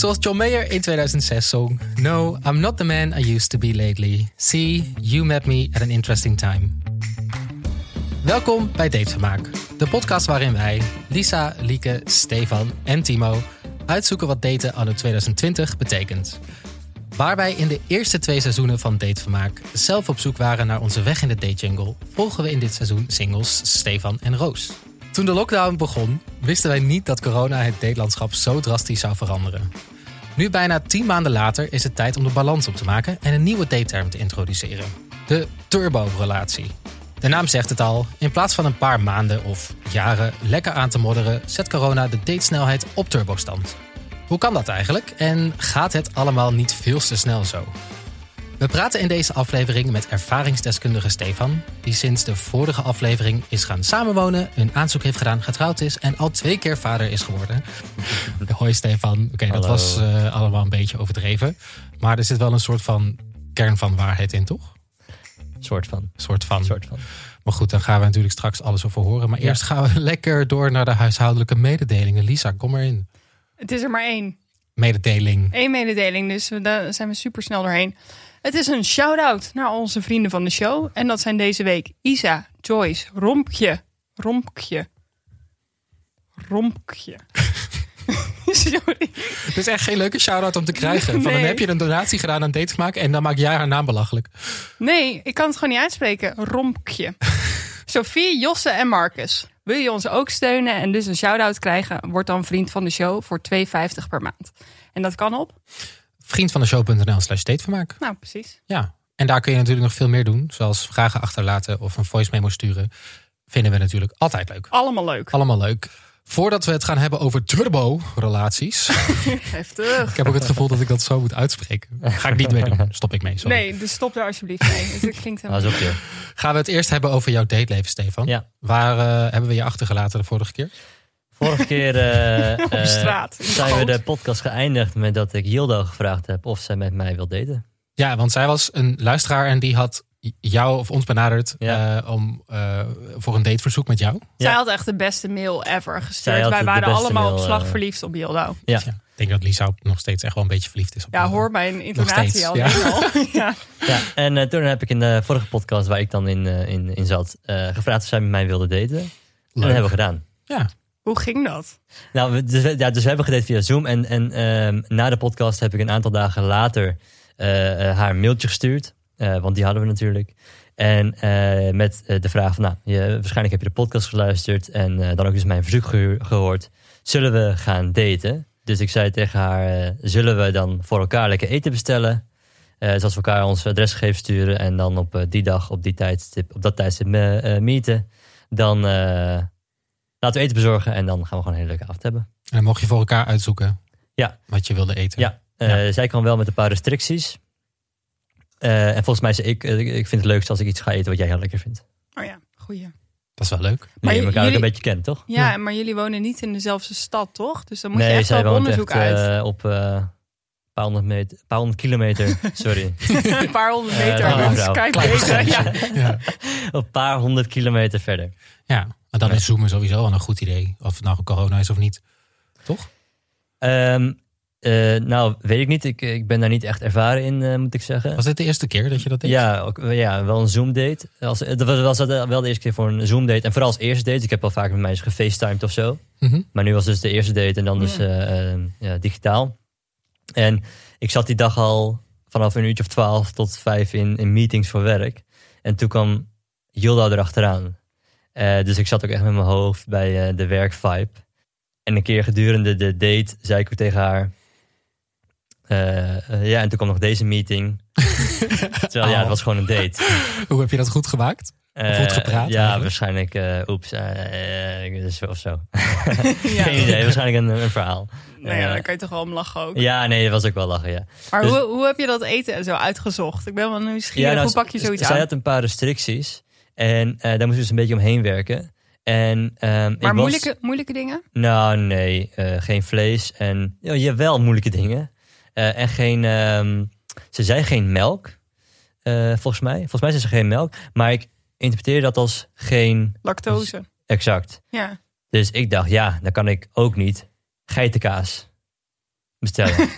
Zoals John Mayer in 2006 zong: No, I'm not the man I used to be lately. See, you met me at an interesting time. Welkom bij Datevermaak, de podcast waarin wij, Lisa, Lieke, Stefan en Timo, uitzoeken wat daten anno 2020 betekent. Waar wij in de eerste twee seizoenen van Datevermaak zelf op zoek waren naar onze weg in de date jungle, volgen we in dit seizoen singles Stefan en Roos. Toen de lockdown begon, wisten wij niet dat corona het datelandschap zo drastisch zou veranderen. Nu, bijna tien maanden later, is het tijd om de balans op te maken en een nieuwe dateterm te introduceren: de turbo-relatie. De naam zegt het al, in plaats van een paar maanden of jaren lekker aan te modderen, zet corona de datesnelheid op turbostand. Hoe kan dat eigenlijk en gaat het allemaal niet veel te snel zo? We praten in deze aflevering met ervaringsdeskundige Stefan, die sinds de vorige aflevering is gaan samenwonen, een aanzoek heeft gedaan, getrouwd is en al twee keer vader is geworden. Hoi Stefan, oké, dat was eh, allemaal een beetje overdreven, maar er zit wel een soort van kern van waarheid in, toch? Soort van. Soort van. Soort van. Maar goed, daar gaan we natuurlijk straks alles over horen. Maar Ja. eerst gaan we lekker door naar de huishoudelijke mededelingen. Lisa, kom erin. Het is er maar één. Mededeling. Eén mededeling, dus daar zijn we super snel doorheen. Het is een shout-out naar onze vrienden van de show. En dat zijn deze week Isa, Joyce, Rompje, Rompje, Rompje. Sorry. Het is echt geen leuke shout-out om te krijgen. Van dan heb je een donatie gedaan aan Datesmaak en dan maak jij haar naam belachelijk. Nee, ik kan het gewoon niet uitspreken. Rompje. Sophie, Josse en Marcus. Wil je ons ook steunen en dus een shout-out krijgen? Word dan vriend van de show voor 2,50 per maand. En dat kan op? Vriendvandeshow.nl slash datevermaak. Nou, precies. Ja, en daar kun je natuurlijk nog veel meer doen. Zoals vragen achterlaten of een voice memo sturen. Vinden we natuurlijk altijd leuk. Allemaal leuk. Allemaal leuk. Voordat we het gaan hebben over turbo-relaties. Heftig. ik heb ook het gevoel dat ik dat zo moet uitspreken. Ga ik niet meer doen. Stop ik mee. Sorry. Nee, dus stop daar alsjeblieft mee. Het klinkt Dat helemaal... is. Gaan we het eerst hebben over jouw dateleven, Stefan. Ja. Waar eh, hebben we je achtergelaten de vorige keer? Vorige keer eh, Op eh, straat. zijn we de podcast geëindigd met dat ik Yildo gevraagd heb of zij met mij wil daten. Ja, want zij was een luisteraar en die had jou of ons benaderd Ja. eh, om, eh, voor een dateverzoek met jou. Zij Ja. had echt de beste mail ever gestuurd. Wij waren allemaal mail, op slag verliefd op Yildo. Ja. Ja, ik denk dat Lisa ook nog steeds echt wel een beetje verliefd is op Ja, hoor mijn intonatie al. ja. En eh, toen heb ik in de vorige podcast waar ik dan in, in, in zat eh, gevraagd of zij met mij wilde daten. En dat hebben we gedaan. Ja, Hoe ging dat? Nou, dus, we- ja, dus we hebben gedate via Zoom. En, en ehm, na de podcast heb ik een aantal dagen later eh, eh, haar een mailtje gestuurd. Eh, want die hadden we natuurlijk. En met de vraag van, nou, je, waarschijnlijk heb je de podcast geluisterd. En dan ook dus mijn verzoek geho- gehoord. Zullen we gaan daten? Dus ik zei tegen haar, zullen we dan voor elkaar lekker eten bestellen? Eh dus als we elkaar ons adresgegevens sturen en dan op die dag, op, die tijdstip, op dat tijdstip meeten. Dan laten we eten bezorgen en dan gaan we gewoon een hele leuke avond hebben. en dan mocht je voor elkaar uitzoeken Ja. wat je wilde eten. Ja, eh, zij kan wel met een paar restricties. Eh, en volgens mij zei ik, eh, ik vind het leukst als ik iets ga eten wat jij heel lekker vindt. Oh ja, goeie. Dat is wel leuk. Maar Maar je elkaar ook een beetje kent, toch? Ja, maar jullie wonen niet in dezelfde stad, toch? Dus dan moet je nee, echt zij wel op onderzoek echt uit. op eh, een paar honderd, meter, paar honderd kilometer, sorry. een paar honderd Eh, meter. mevrouw. kijk beter. Ja. Een paar honderd kilometer verder. ja, maar dan Ja. is zoomen sowieso wel een goed idee. Of het nou corona is of niet. Toch? Ehm, eh, nou, weet ik niet. Ik, ik ben daar niet echt ervaren in, eh, moet ik zeggen. Was dit de eerste keer dat je dat deed? Ja, ook, ja, wel een Zoom-date. Als, dat was, was dat wel de eerste keer voor een Zoom-date. En vooral als eerste date. Ik heb al vaak met meisjes gefacetimed of zo. Mhm. Maar nu was dus de eerste date en dan dus eh, eh, digitaal. En ik zat die dag al vanaf een uurtje of twaalf tot vijf in, in meetings voor werk. En toen kwam Yilda erachteraan. Eh dus ik zat ook echt met mijn hoofd bij eh, de werkvibe. En een keer gedurende de date zei ik ook tegen haar... eh, ja, en toen kwam nog deze meeting. Terwijl ja, het was gewoon een date. Hoe heb je dat goed gemaakt? Eh, goed gepraat Ja, eigenlijk? waarschijnlijk. eh oeps, eh, eh, dus- of zo. Ja. Geen idee, waarschijnlijk een, een verhaal. Nou ja, Eh, daar kan je toch wel om lachen ook. ja, nee, dat was ook wel lachen, ja. Maar dus- hoe, hoe heb je dat eten en zo uitgezocht? Ik ben wel nieuwsgierig. ja nou, hoe pak je zoiets Zij aan? had een paar restricties. En eh, daar moest dus een beetje omheen werken. En, ehm, ik Maar was- moeilijke, moeilijke dingen? Nou, nee. eh, geen vlees. En ja, jawel, moeilijke dingen. Eh, en geen... ehm, ze zei geen melk, eh, volgens mij. Volgens mij zei ze geen melk. Maar ik interpreteer dat als geen... Lactose. Exact. Ja. Dus ik dacht, ja, dan kan ik ook niet. Geitenkaas. bestellen.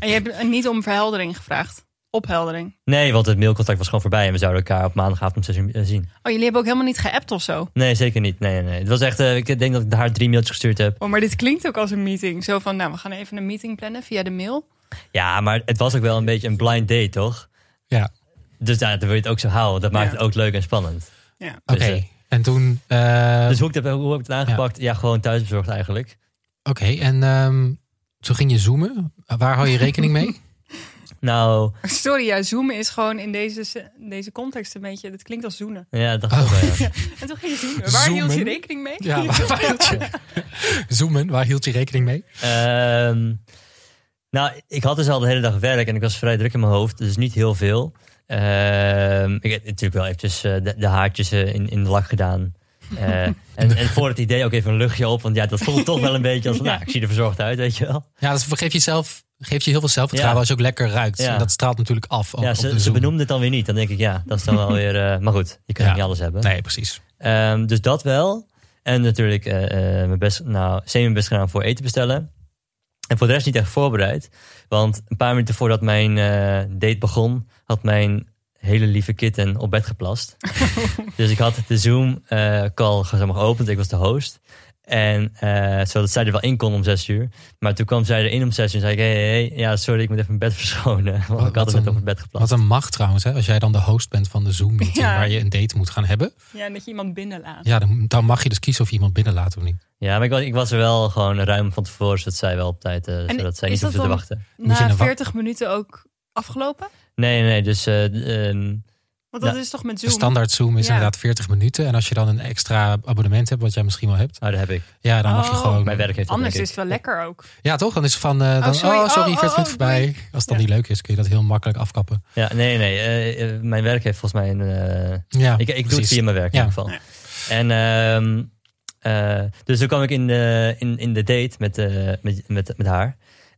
En je hebt niet om verheldering gevraagd. Opheldering. nee, want het mailcontact was gewoon voorbij en we zouden elkaar op maandagavond om zes uur zien. Oh, jullie hebben ook helemaal niet geappt of zo? Nee, zeker niet. Nee, nee, nee. Het was echt, eh, ik denk dat ik haar drie mailtjes gestuurd heb. Oh, maar dit klinkt ook als een meeting. Zo van, nou, we gaan even een meeting plannen via de mail. Ja, maar het was ook wel een beetje een blind date, toch? Ja, Dus ja, dan wil je het ook zo houden. Dat maakt Ja. het ook leuk en spannend. Ja. oké. Dus, en toen... eh, Dus hoe, heb- hoe heb ik het aangepakt? Ja, gewoon thuisbezorgd eigenlijk. Oké, en ehm, toen ging je zoomen. Waar hou je rekening mee? Nou, Sorry, ja, zoomen is gewoon in deze, deze context een beetje... Het klinkt als zoenen. ja, dat Oh. ook wel, ja. En toen ging je zoomen. Waar hield je rekening mee? Ja, waar, waar hield je... Zoomen, waar hield je rekening mee? Ehm, nou, ik had dus al de hele dag werk en ik was vrij druk in mijn hoofd, dus niet heel veel. Ehm, ik heb natuurlijk wel eventjes eh, de, de haartjes eh, in, in de lak gedaan. Eh, en, en voor het idee ook even een luchtje op, want ja, dat voelt toch wel een beetje als, nou, ik zie er verzorgd uit, weet je wel. Ja, dat geeft je, zelf, geeft je heel veel zelfvertrouwen Ja. als je ook lekker ruikt. Ja. En dat straalt natuurlijk af ook ja, ze, ze benoemden het dan weer niet, dan denk ik, ja, dat is dan wel weer, maar goed, je kunt Ja. niet alles hebben. Nee, precies. Ehm, dus dat wel. En natuurlijk eh, eh, mijn best, nou, semi best gedaan voor eten bestellen. En voor de rest niet echt voorbereid. Want een paar minuten voordat mijn eh, date begon, had mijn hele lieve kitten op bed geplast. dus ik had de Zoom-call zeg maar, geopend. Ik was de host. En eh, zodat zij er wel in kon om zes uur. Maar toen kwam zij erin om zes uur en zei ik... Hey, hey, hey, ja, sorry, ik moet even mijn bed verschonen. Want Wat- ik had het net een- op het bed geplast. Wat een macht trouwens, hè? als jij dan de host bent van de Zoom-meeting Ja. waar je een date moet gaan hebben. Ja, dat je iemand binnenlaat. Ja, dan, dan mag je dus kiezen of je iemand binnenlaat of niet. Ja, maar ik was, ik was er wel gewoon ruim van tevoren, zodat zij wel op tijd, eh, En zodat zij niet hoefde te wachten. Na een wa- 40 minuten ook afgelopen? Nee, nee, nee, dus eh, ehm, Want dat Ja. is toch met De Zoom? standaard Zoom is Ja. inderdaad 40 minuten. En als je dan een extra abonnement hebt, wat jij misschien wel hebt. nou, dat heb ik. Ja, dan mag je Oh. gewoon... Mijn werk heeft Anders is het wel lekker ook. Ja, toch? Dan is het van... eh, dan, oh, sorry. sorry, Oh, 40 oh, minuten oh, voorbij. Als het dan Ja. niet leuk is, kun je dat heel makkelijk afkappen. Ja, nee, nee, eh, eh, mijn werk heeft volgens mij een... eh, Ja, ik, ik doe het via mijn werk in Ja. ieder geval. Ja. En ehm, eh, dus toen kwam ik in de, in, in de date met, met, met, met haar.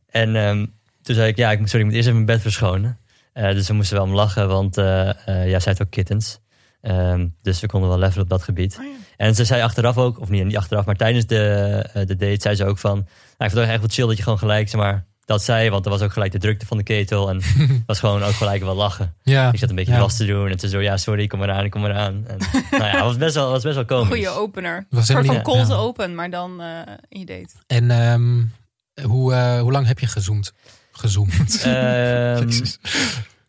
En ehm, toen zei ik, ja, ik, sorry, ik moet eerst even mijn bed verschonen. Eh, dus we moesten wel om lachen, want eh, eh, ja, zij had ook kittens. Ehm, dus we konden wel levelen op dat gebied. Oh ja. En ze zei achteraf ook, of niet, niet achteraf, maar tijdens de, eh, de date zei ze ook van... Nou, ik vond het echt wel chill dat je gewoon gelijk, zeg maar, dat zei. Want er was ook gelijk de drukte van de ketel. En het was gewoon ook gelijk wel lachen. Ja, Ik zat een beetje ja. was te doen. En toen zo, ja, sorry, ik kom eraan, ik kom eraan. En, nou ja, het was best wel, was best wel komisch. Goeie opener. Een was soort helemaal van cold ja. open, maar dan eh in je date. En ehm, hoe, eh, hoe lang heb je gezoomd? Gezoomd. Ehm,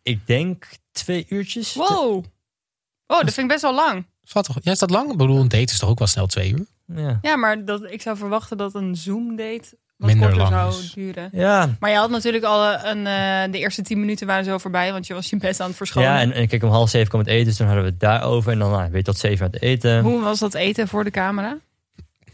ik denk twee uurtjes. Wow. Oh, dat vind ik best wel lang. Valt toch, ja, is dat lang? Ik bedoel, een date is toch ook wel snel twee uur? Ja. Ja, maar dat, ik zou verwachten dat een Zoom-date wat Minder korter lang zou is. duren. Ja, Maar je had natuurlijk al een, eh, de eerste tien minuten waren zo voorbij, want je was je bed aan het verschonen. ja en, en kijk, om half zeven kwam het eten, dus toen hadden we het daarover. En dan nou, weet je tot zeven aan het eten. Hoe was dat eten voor de camera?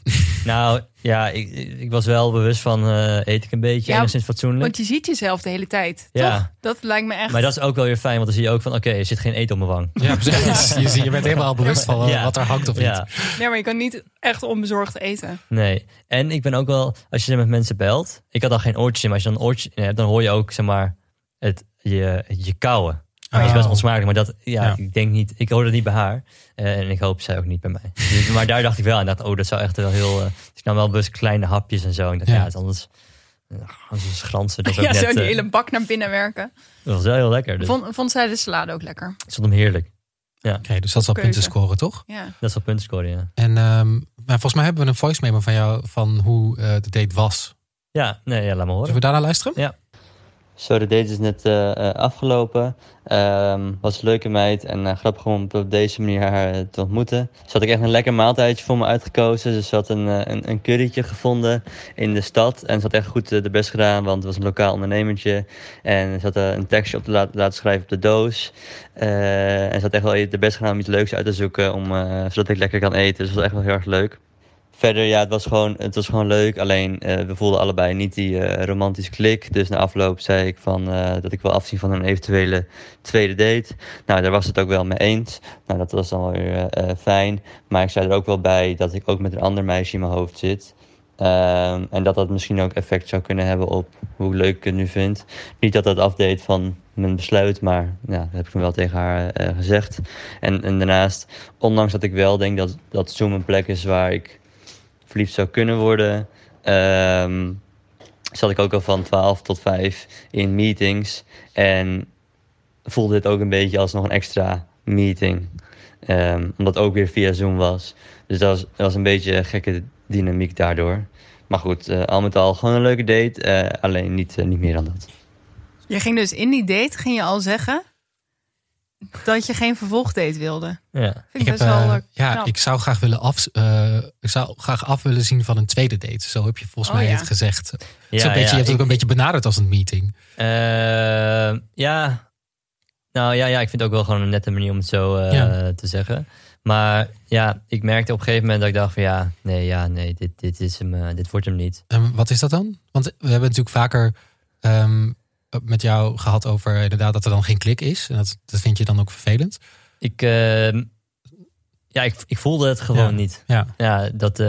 Nou, ja, ik, ik was wel bewust van eh, eet ik een beetje, Ja, enigszins fatsoenlijk. Want je ziet jezelf de hele tijd, Ja. toch? Dat lijkt me echt... Maar dat is ook wel weer fijn, want dan zie je ook van, oké, er zit geen eten op mijn wang. Ja, precies. je, ziet- je bent helemaal bewust van eh, Ja. wat er hangt of niet. Ja, Nee, maar je kan niet echt onbezorgd eten. nee. En ik ben ook wel, als je met mensen belt, ik had al geen oortjes in, maar als je dan een oortje in hebt, dan hoor je ook, zeg maar, het, je, je kauwen. Dat is Oh. best onsmakelijk, maar dat, ja, Ja. ik denk niet, ik hoor dat niet bij haar. Eh, en ik hoop zij ook niet bij mij. Dus, maar daar dacht ik wel aan, dat, oh, dat zou echt wel heel, eh, dus ik nam wel bewust kleine hapjes en zo. En ik dacht, Ja. ja, het is anders, eh, anders is schransen, dat is ook Ja, net, zo die hele bak naar binnen werken. dat was wel heel lekker. Dus. Vond, vond zij de salade ook lekker? Ik vond hem heerlijk. Oké, dus dat is wel Keuze. punten scoren, toch? Ja. Dat is wel punten scoren, ja. En ehm, maar volgens mij hebben we een voice memo van jou van hoe eh, de date was. Ja, nee, ja, laat me horen. Zullen we daarna luisteren? Ja. Zo, de date is net eh, eh, afgelopen. Ehm, was een leuke meid en eh, grappig om op deze manier haar te ontmoeten. Ze had ik echt een lekker maaltijdje voor me uitgekozen. Dus ze had een, een, een currytje gevonden in de stad. En ze had echt goed de best gedaan, want het was een lokaal ondernemertje. En ze had een tekstje op te laten, laten schrijven op de doos. En ze had echt wel de best gedaan om iets leuks uit te zoeken, om, zodat ik lekker kan eten. Dus dat was echt wel heel erg leuk. Verder, ja, het was gewoon, het was gewoon leuk. Alleen, eh, we voelden allebei niet die eh, romantische klik. Dus na afloop zei ik van, eh, dat ik wil afzien van een eventuele tweede date. Nou, daar was het ook wel mee eens. Nou, dat was dan wel weer fijn. Maar ik zei er ook wel bij dat ik ook met een ander meisje in mijn hoofd zit. Ehm, en dat dat misschien ook effect zou kunnen hebben op hoe leuk ik het nu vind. Niet dat dat afdeed van mijn besluit, maar ja, dat heb ik hem wel tegen haar gezegd. En, en daarnaast, ondanks dat ik wel denk dat, dat Zoom een plek is waar ik verliefd zou kunnen worden, ehm, zat ik ook al van 12 tot 5 in meetings. En voelde dit ook een beetje als nog een extra meeting. Ehm, omdat het ook weer via Zoom was. Dus dat was, was een beetje een gekke dynamiek daardoor. Maar goed, eh, al met al gewoon een leuke date. eh, alleen niet, eh, niet meer dan dat. Je ging dus in die date, ging je al zeggen dat je geen vervolgdate wilde. Ja. Vind ik, Ik, heb, best wel eh, ja, ik zou graag willen af, eh, ik zou graag af willen zien van een tweede date. Zo heb je volgens Oh, mij ja. het gezegd. Ja, beetje, ja, je hebt het ook een beetje benaderd als een meeting. Eh, ja. Nou ja, ja, ik vind het ook wel gewoon een nette manier om het zo eh, Ja. te zeggen. Maar ja, ik merkte op een gegeven moment dat ik dacht van ja, nee, ja, nee, dit, dit, is hem, dit wordt hem niet. En wat is dat dan? Want we hebben natuurlijk vaker ehm, met jou gehad over inderdaad dat er dan geen klik is. En dat, dat vind je dan ook vervelend. Ik, eh, ja, ik, ik voelde het gewoon Ja. niet. Ja. Ja, dat, eh,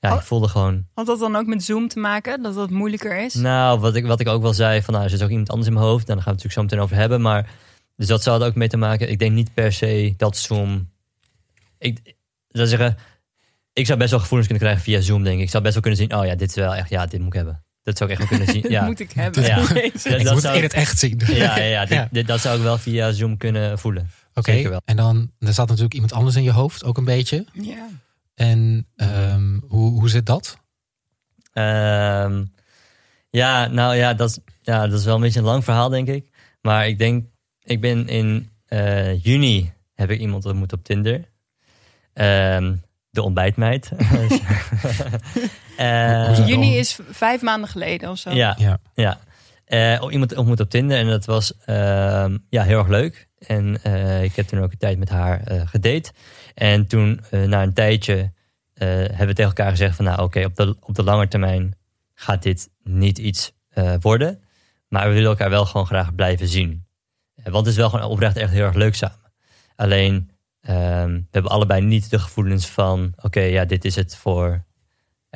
ja, ik Oh. voelde gewoon. Had dat dan ook met Zoom te maken, dat dat moeilijker is? Nou, wat ik, wat ik ook wel zei, van nou, er zit ook iemand anders in mijn hoofd. Daar gaan we het natuurlijk zo meteen over hebben. Maar, dus dat zou er ook mee te maken. Ik denk niet per se dat Zoom... Ik zou zeggen, ik zou best wel gevoelens kunnen krijgen via Zoom, denk ik. Ik zou best wel kunnen zien, oh ja, dit is wel echt, ja, dit moet ik hebben. Dat zou ik echt wel kunnen zien. Dat Ja, moet ik hebben. Ja. Ik dat moet zou- in het echt zien. ja, ja, dit, dit- dat zou ik wel via Zoom kunnen voelen. Oké, en dan er zat natuurlijk iemand anders in je hoofd, ook een beetje. Ja. En ehm, hoe, hoe zit dat? Ehm, ja, nou ja dat, is, ja, dat is wel een beetje een lang verhaal, denk ik. Maar ik denk, ik ben in eh, juni heb ik iemand ontmoet op Tinder. Ehm, de ontbijtmeid. Eh? Juni is vijf maanden geleden of zo. ja, Ja. ja. Eh, oh, iemand ontmoet op Tinder en dat was ehm, ja, heel erg leuk. En eh, ik heb toen ook een tijd met haar eh, gedate. En toen, na een tijdje, eh, hebben we tegen elkaar gezegd van... nou oké, op, de, op de lange termijn gaat dit niet iets eh, worden. Maar we willen elkaar wel gewoon graag blijven zien. Want het is wel gewoon oprecht echt heel erg leuk samen. Alleen, ehm, we hebben allebei niet de gevoelens van... oké, ja, dit is het voor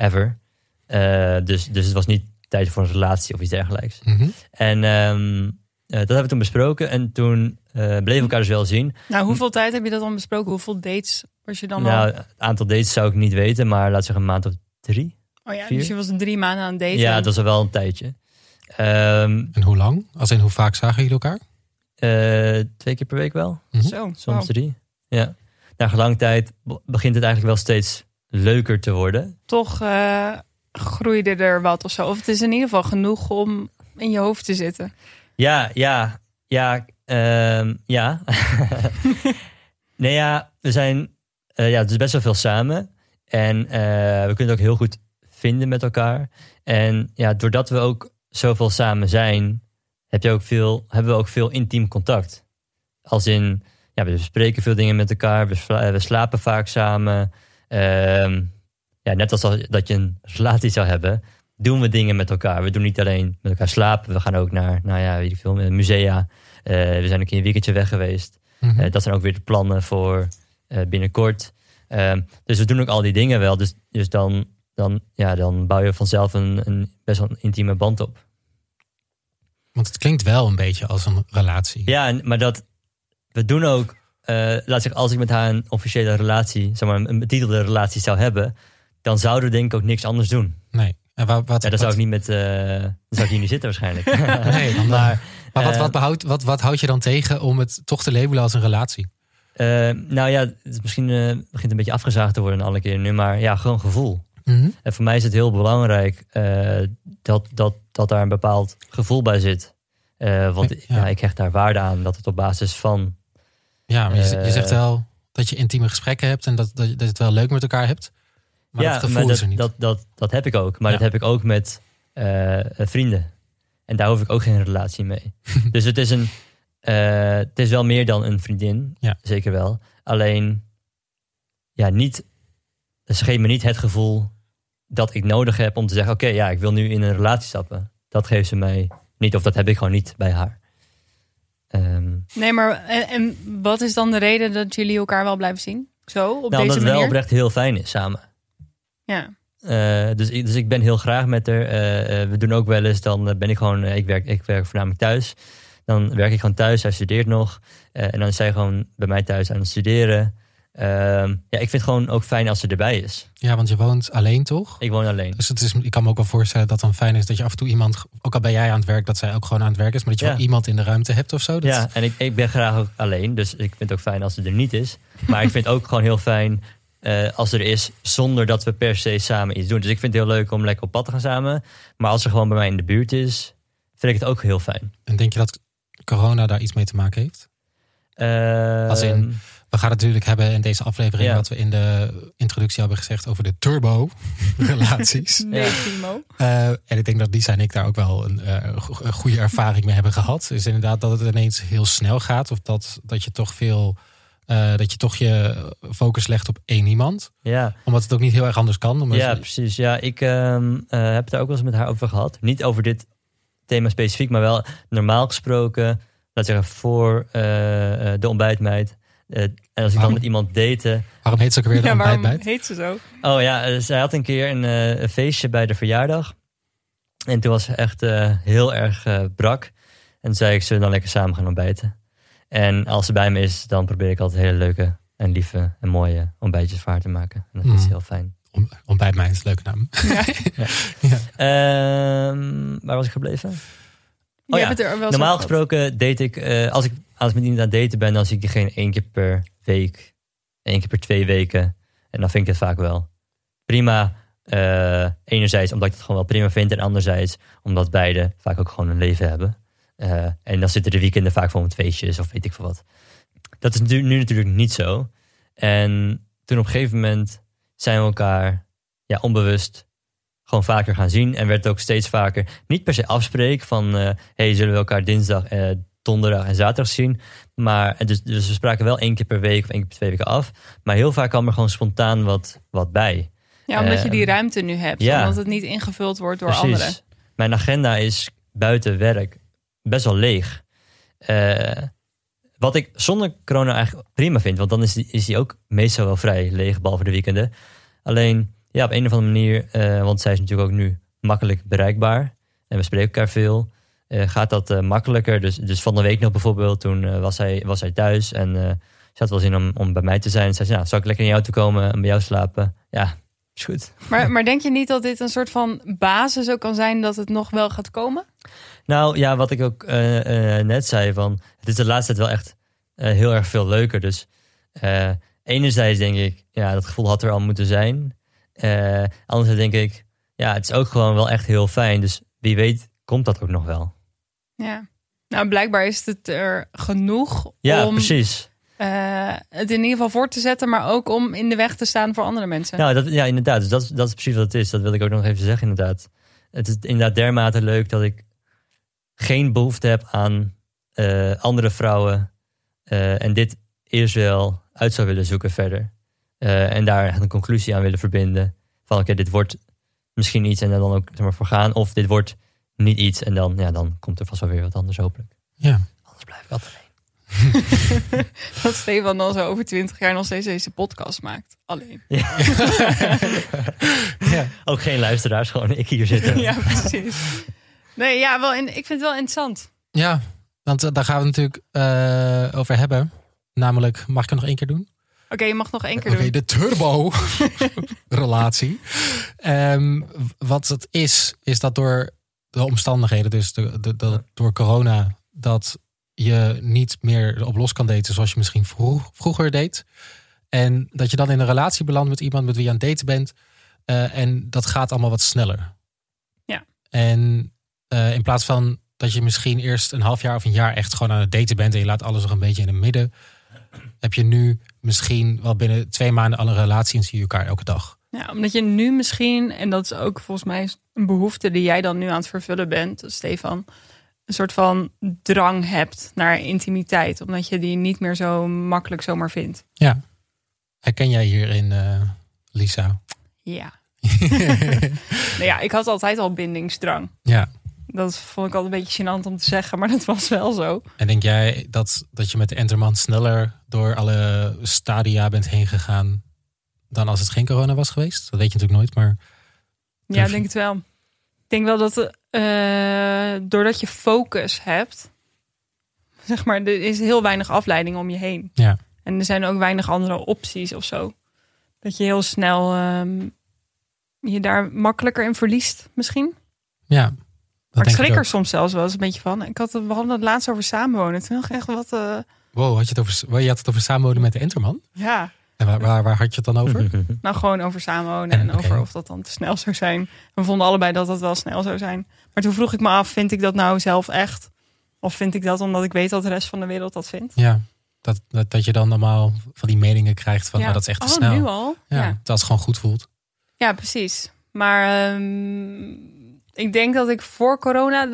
ever. Eh, dus, dus het was niet tijd voor een relatie of iets dergelijks. Mhm. En ehm, eh, dat hebben we toen besproken. En toen eh, bleven we elkaar dus wel zien. Nou, hoeveel tijd heb je dat dan besproken? Hoeveel dates was je dan nou, al? het aantal dates zou ik niet weten, maar laat zeggen een maand of drie. Oh ja, vier? dus je was drie maanden aan het daten. Ja, dat was al wel een tijdje. Ehm, En hoe lang? Als in hoe vaak zagen jullie elkaar? eh, twee keer per week wel, Mhm. Zo, soms wow. drie. Ja. Na gelang tijd be- begint het eigenlijk wel steeds leuker te worden. Toch eh, groeide er wat of zo. Of het is in ieder geval genoeg om in je hoofd te zitten. Ja, ja, ja, ehm, ja. nee, ja, we zijn, eh, ja, het is best wel veel samen. En eh, we kunnen het ook heel goed vinden met elkaar. En ja, doordat we ook zoveel samen zijn, heb je ook veel, hebben we ook veel intiem contact. Als in, ja, we bespreken veel dingen met elkaar, we, sla- we slapen vaak samen. Ehm, ja, net als al- dat je een relatie zou hebben, doen we dingen met elkaar. We doen niet alleen met elkaar slapen, we gaan ook naar, nou ja, weet ik veel, musea. Eh, we zijn ook een weekendje weg geweest. Mhm. Eh, dat zijn ook weer de plannen voor eh, binnenkort. Ehm, dus we doen ook al die dingen wel. Dus, dus dan, dan, ja, dan bouw je vanzelf een, een best wel een intieme band op. Want het klinkt wel een beetje als een relatie. Ja, en- maar dat we doen ook. Eh, laat zeggen, als ik met haar een officiële relatie, zeg maar een betitelde relatie zou hebben, dan zouden we denk ik ook niks anders doen. Nee. En wat, wat, Ja, dan zou ik niet met, eh, dan zou ik hier niet zitten waarschijnlijk. Nee, dan, maar maar wat, eh, wat, wat, wat houd je dan tegen om het toch te labelen als een relatie? eh, nou ja, het is misschien eh, begint een beetje afgezaagd te worden alle keer nu, maar ja, gewoon gevoel. Mhm. En voor mij is het heel belangrijk eh, dat, dat, dat daar een bepaald gevoel bij zit. Eh, want Ja. ja. ik hecht daar waarde aan dat het op basis van. Ja, maar je, z- je Eh, zegt wel dat je intieme gesprekken hebt en dat, dat, je- dat je het wel leuk met elkaar hebt. Maar ja, dat gevoel maar dat, is er niet. Dat, dat, dat heb ik ook. Maar Ja. dat heb ik ook met eh, vrienden. En daar hoef ik ook geen relatie mee. dus het is, een, eh, het is wel meer dan een vriendin. Ja. Zeker wel. Alleen, ja, niet, ze geeft me niet het gevoel dat ik nodig heb om te zeggen: Oké, ja, ik wil nu in een relatie stappen. Dat geeft ze mij niet, of dat heb ik gewoon niet bij haar. Ehm, Nee, maar en, en wat is dan de reden dat jullie elkaar wel blijven zien? Zo, op nou, deze omdat het wel manier? oprecht heel fijn is samen. Ja. Eh, dus, ik- dus ik ben heel graag met haar. Eh, eh, we doen ook wel eens, dan eh, ben ik gewoon, eh, ik, werk, ik werk voornamelijk thuis. Dan werk ik gewoon thuis, hij studeert nog. Eh, en dan is zij gewoon bij mij thuis aan het studeren. Ehm, ja, ik vind het gewoon ook fijn als ze erbij is. Ja, want je woont alleen toch? Ik woon alleen. Dus het is, ik kan me ook wel voorstellen dat het dan fijn is dat je af en toe iemand, ook al ben jij aan het werk, dat zij ook gewoon aan het werk is, maar dat je Ja. wel iemand in de ruimte hebt of zo. Dat, Ja, en ik, ik ben graag ook alleen, dus ik vind het ook fijn als ze er niet is. Maar ik vind het ook gewoon heel fijn eh, als ze er is, zonder dat we per se samen iets doen. Dus ik vind het heel leuk om lekker op pad te gaan samen. Maar als ze gewoon bij mij in de buurt is, vind ik het ook heel fijn. En denk je dat corona daar iets mee te maken heeft? Ehm, Als in- We gaan het natuurlijk hebben in deze aflevering, Ja. wat we in de introductie hebben gezegd over de turbo-relaties. Nee, Ja. Timo. Eh, en ik denk dat Lisa en ik daar ook wel een, eh, goede ervaring mee hebben gehad. Dus inderdaad dat het ineens heel snel gaat. Of dat, dat je toch veel. eh, dat je toch je focus legt op één iemand. ja, Omdat het ook niet heel erg anders kan. Omdat ja, precies. Ja, ik ehm, eh, heb het daar ook wel eens met haar over gehad. Niet over dit thema specifiek, maar wel normaal gesproken, laat zeggen, voor eh, eh, de ontbijtmeid. Eh, en als ik dan met iemand date, waarom heet ze ook weer Ja, waarom heet ze zo? Oh ja, eh, zij had een keer een, eh, een feestje bij de verjaardag. En toen was ze echt eh, heel erg eh, brak. En zei ik, zullen we dan lekker samen gaan ontbijten? En als ze bij me is, dan probeer ik altijd hele leuke en lieve en mooie ontbijtjes voor haar te maken. En dat is Mm. heel fijn. Om, ontbijtmeid is een leuke naam. Ehm, waar was ik gebleven? Ja, er eens Normaal gesproken date ik, eh, als ik als ik met iemand aan daten ben, dan zie ik diegene één keer per week, één keer per twee weken. En dan vind ik het vaak wel prima. eh, enerzijds omdat ik het gewoon wel prima vind, en anderzijds omdat beide vaak ook gewoon een leven hebben. Eh, en dan zitten de weekenden vaak vol met feestjes of weet ik veel wat. Dat is nu, nu natuurlijk niet zo. En toen op een gegeven moment zijn we elkaar ja, onbewust gewoon vaker gaan zien. En werd ook steeds vaker niet per se afspreken van... eh hey, zullen we elkaar dinsdag, donderdag en zaterdag zien? Maar eh, dus, dus we spraken wel één keer per week of één keer per twee weken af. Maar heel vaak kwam er gewoon spontaan wat, wat bij. Ja, omdat je die ruimte nu hebt. ja. Omdat het niet ingevuld wordt door Precies. anderen. Mijn agenda is buiten werk best wel leeg. Eh, wat ik zonder corona eigenlijk prima vind. Want dan is die, is die ook meestal wel vrij leeg, behalve de weekenden. Alleen, ja, op een of andere manier... eh, want zij is natuurlijk ook nu makkelijk bereikbaar. En we spreken elkaar veel. Eh, gaat dat eh, makkelijker. Dus, dus van de week nog bijvoorbeeld, toen eh, was, hij, was hij thuis. En ze had wel zin om, om bij mij te zijn. Ze zei, nou, zal ik lekker in jou toe komen en bij jou slapen? Ja, is goed. Maar, maar denk je niet dat dit een soort van basis ook kan zijn dat het nog wel gaat komen? Nou ja, wat ik ook net zei, van, het is de laatste tijd wel echt heel erg veel leuker. Dus enerzijds denk ik, ja, dat gevoel had er al moeten zijn. Anderzijds denk ik, ja, het is ook gewoon wel echt heel fijn. Dus wie weet komt dat ook nog wel. Ja. Nou, blijkbaar is het er genoeg Ja, om precies. eh, het in ieder geval voor te zetten, maar ook om in de weg te staan voor andere mensen. Nou, dat, ja, inderdaad. Dus dat, is- dat is precies wat het is. Dat wil ik ook nog even zeggen, inderdaad. Het is inderdaad dermate leuk dat ik geen behoefte heb aan eh, andere vrouwen. eh, en dit eerst wel uit zou willen zoeken verder. En daar een conclusie aan willen verbinden. Van oké, dit wordt misschien iets en er dan ook zeg maar, voor gaan. Of dit wordt niet iets en dan, ja, dan komt er vast wel weer wat anders hopelijk. Ja. Anders blijf ik altijd alleen. Dat Stefan dan zo over twintig jaar nog steeds deze podcast maakt. Alleen. ja. Ook geen luisteraars, gewoon ik hier zitten. ja, precies. Nee, ja, wel, in- ik vind het wel interessant. Ja, want eh, daar gaan we het natuurlijk eh, over hebben. Namelijk, mag ik het nog één keer doen? Oké, je mag nog één keer Oké, doen. de turbo-relatie. Ehm, wat het is, is dat door de omstandigheden, dus de, door corona, dat je niet meer op los kan daten zoals je misschien vroeg, vroeger deed. En dat je dan in een relatie belandt met iemand met wie je aan het daten bent. eh, en dat gaat allemaal wat sneller. Ja. En eh, in plaats van dat je misschien eerst een half jaar of een jaar echt gewoon aan het daten bent en je laat alles nog een beetje in het midden, heb je nu misschien wel binnen twee maanden al een relatie en zie je elkaar elke dag. Ja, omdat je nu misschien, en dat is ook volgens mij een behoefte die jij dan nu aan het vervullen bent, Stefan, een soort van drang hebt naar intimiteit. Omdat je die niet meer zo makkelijk zomaar vindt. Ja. Herken jij hierin, eh, Lisa? Ja. nou ja, ik had altijd al bindingsdrang. ja. Dat vond ik altijd een beetje gênant om te zeggen, maar dat was wel zo. En denk jij dat, dat je met de Enterman sneller door alle stadia bent heen gegaan dan als het geen corona was geweest? Dat weet je natuurlijk nooit, maar Ja, ik denk het wel. Ik denk wel dat eh, doordat je focus hebt, zeg maar, er is heel weinig afleiding om je heen. Ja. En er zijn ook weinig andere opties of zo. Dat je heel snel ehm, je daar makkelijker in verliest, misschien. Ja. dat maar ik schrik er soms zelfs wel eens een beetje van. Ik had, het- we hadden het laatst over samenwonen. Toen dacht ik echt wat... eh, Wow, had je, het over, je had het over samenwonen met de Enterman? ja, En waar, waar, waar had je het dan over? nou gewoon over samenwonen En, en, over of dat dan te snel zou zijn. We vonden allebei dat dat wel snel zou zijn. Maar toen vroeg ik me af, vind ik dat nou zelf echt? Of vind ik dat omdat ik weet dat de rest van de wereld dat vindt? Ja, dat, dat, dat je dan allemaal van die meningen krijgt van, oh, dat is echt te oh, snel. nu al? Ja, Ja. terwijl het gewoon goed voelt. Ja, precies. Maar ehm, ik denk dat ik voor corona.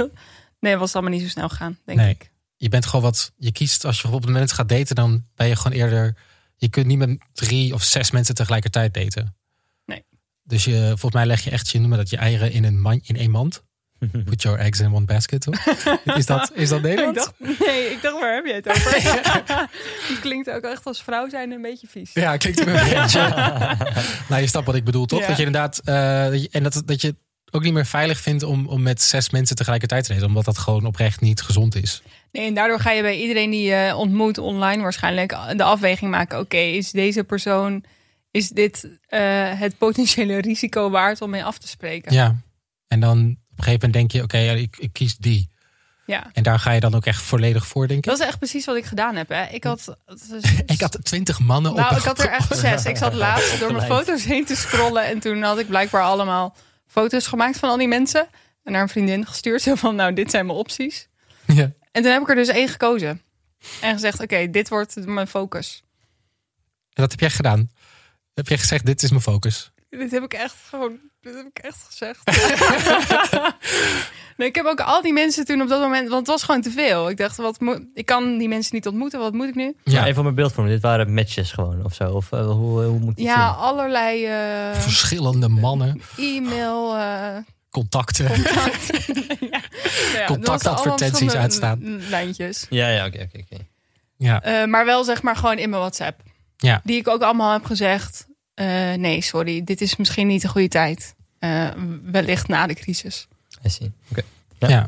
nee, was het allemaal niet zo snel gaan, denk Nee. ik. Je bent gewoon wat, je kiest als je bijvoorbeeld met mensen gaat daten, dan ben je gewoon eerder, je kunt niet met drie of zes mensen tegelijkertijd daten. Nee. Dus je, volgens mij leg je echt, je noemen dat je eieren in een, man, in één mand. Put your eggs in one basket, toch? is, dat, is dat Ik dacht, nee, ik dacht, waar heb je het over? het klinkt ook echt als vrouw zijn een beetje vies. Ja, klinkt ook een beetje. nou, je snapt wat ik bedoel, toch? Ja. Dat je inderdaad, eh, dat je- en dat, dat je het ook niet meer veilig vindt om, om met zes mensen tegelijkertijd te daten, omdat dat gewoon oprecht niet gezond is. Nee, en daardoor ga je bij iedereen die je ontmoet online waarschijnlijk de afweging maken. Oké, is deze persoon, is dit eh, het potentiële risico waard om mee af te spreken? Ja. En dan op een gegeven moment denk je, oké, ja, ik, ik kies die. Ja. En daar ga je dan ook echt volledig voor, denk ik. Dat is echt precies wat ik gedaan heb. Hè. Ik had, Ik had twintig mannen op nou, ik had er echt zes. Ik zat laatst door mijn foto's heen te scrollen. En toen had ik blijkbaar allemaal foto's gemaakt van al die mensen. En naar een vriendin gestuurd. Zo van, nou, dit zijn mijn opties. Ja. En toen heb ik er dus één gekozen. En gezegd, oké, dit wordt mijn focus. En dat heb jij gedaan. Heb jij gezegd, dit is mijn focus. Dit heb ik echt gewoon, dit heb ik echt gezegd. nee, ik heb ook al die mensen toen op dat moment, want het was gewoon te veel. Ik dacht, wat moet, ik kan die mensen niet ontmoeten, wat moet ik nu? Ja. Even voor mijn beeldvorming. Dit waren matches gewoon of zo. Of eh, hoe, hoe moet ik het Ja, zien? allerlei eh, verschillende mannen, e-mail, eh, contacten. contact. ja. Contactadvertenties uitstaan. Lijntjes. Ja, ja, oké, oké, oké. Ja, Eh, maar wel zeg maar gewoon in mijn WhatsApp. Ja. Die ik ook allemaal heb gezegd. eh, nee, sorry, dit is misschien niet de goede tijd. Eh, wellicht na de crisis. I see. Oké. ja. Ja.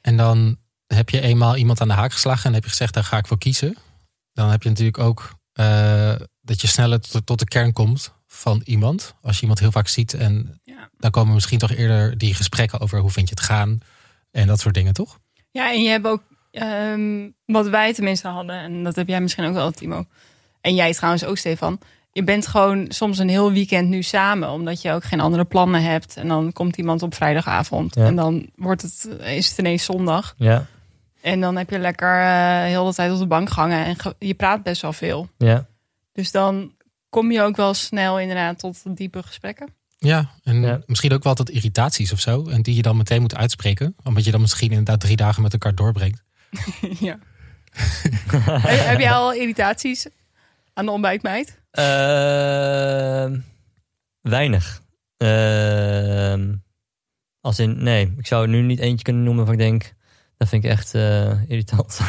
En dan heb je eenmaal iemand aan de haak geslagen en heb je gezegd, daar ga ik voor kiezen. Dan heb je natuurlijk ook eh, dat je sneller tot, tot de kern komt van iemand. Als je iemand heel vaak ziet en. Dan komen misschien toch eerder die gesprekken over hoe vind je het gaan en dat soort dingen, toch? Ja, en je hebt ook ehm, wat wij tenminste hadden, en dat heb jij misschien ook wel, Timo. En jij trouwens ook, Stefan. Je bent gewoon soms een heel weekend nu samen, omdat je ook geen andere plannen hebt. En dan komt iemand op vrijdagavond Ja. en dan wordt het, is het ineens zondag. Ja, En dan heb je lekker eh heel de tijd op de bank gehangen en ge- je praat best wel veel. ja. Dus dan kom je ook wel snel inderdaad tot diepe gesprekken. Ja, en Ja. misschien ook wel tot irritaties of zo. En die je dan meteen moet uitspreken. Omdat je dan misschien inderdaad drie dagen met elkaar doorbrengt. ja. heb, heb jij al irritaties aan de ontbijtmeid? Ehm, weinig. Ehm, als in, nee, ik zou er nu niet eentje kunnen noemen van ik denk, dat vind ik echt eh, irritant.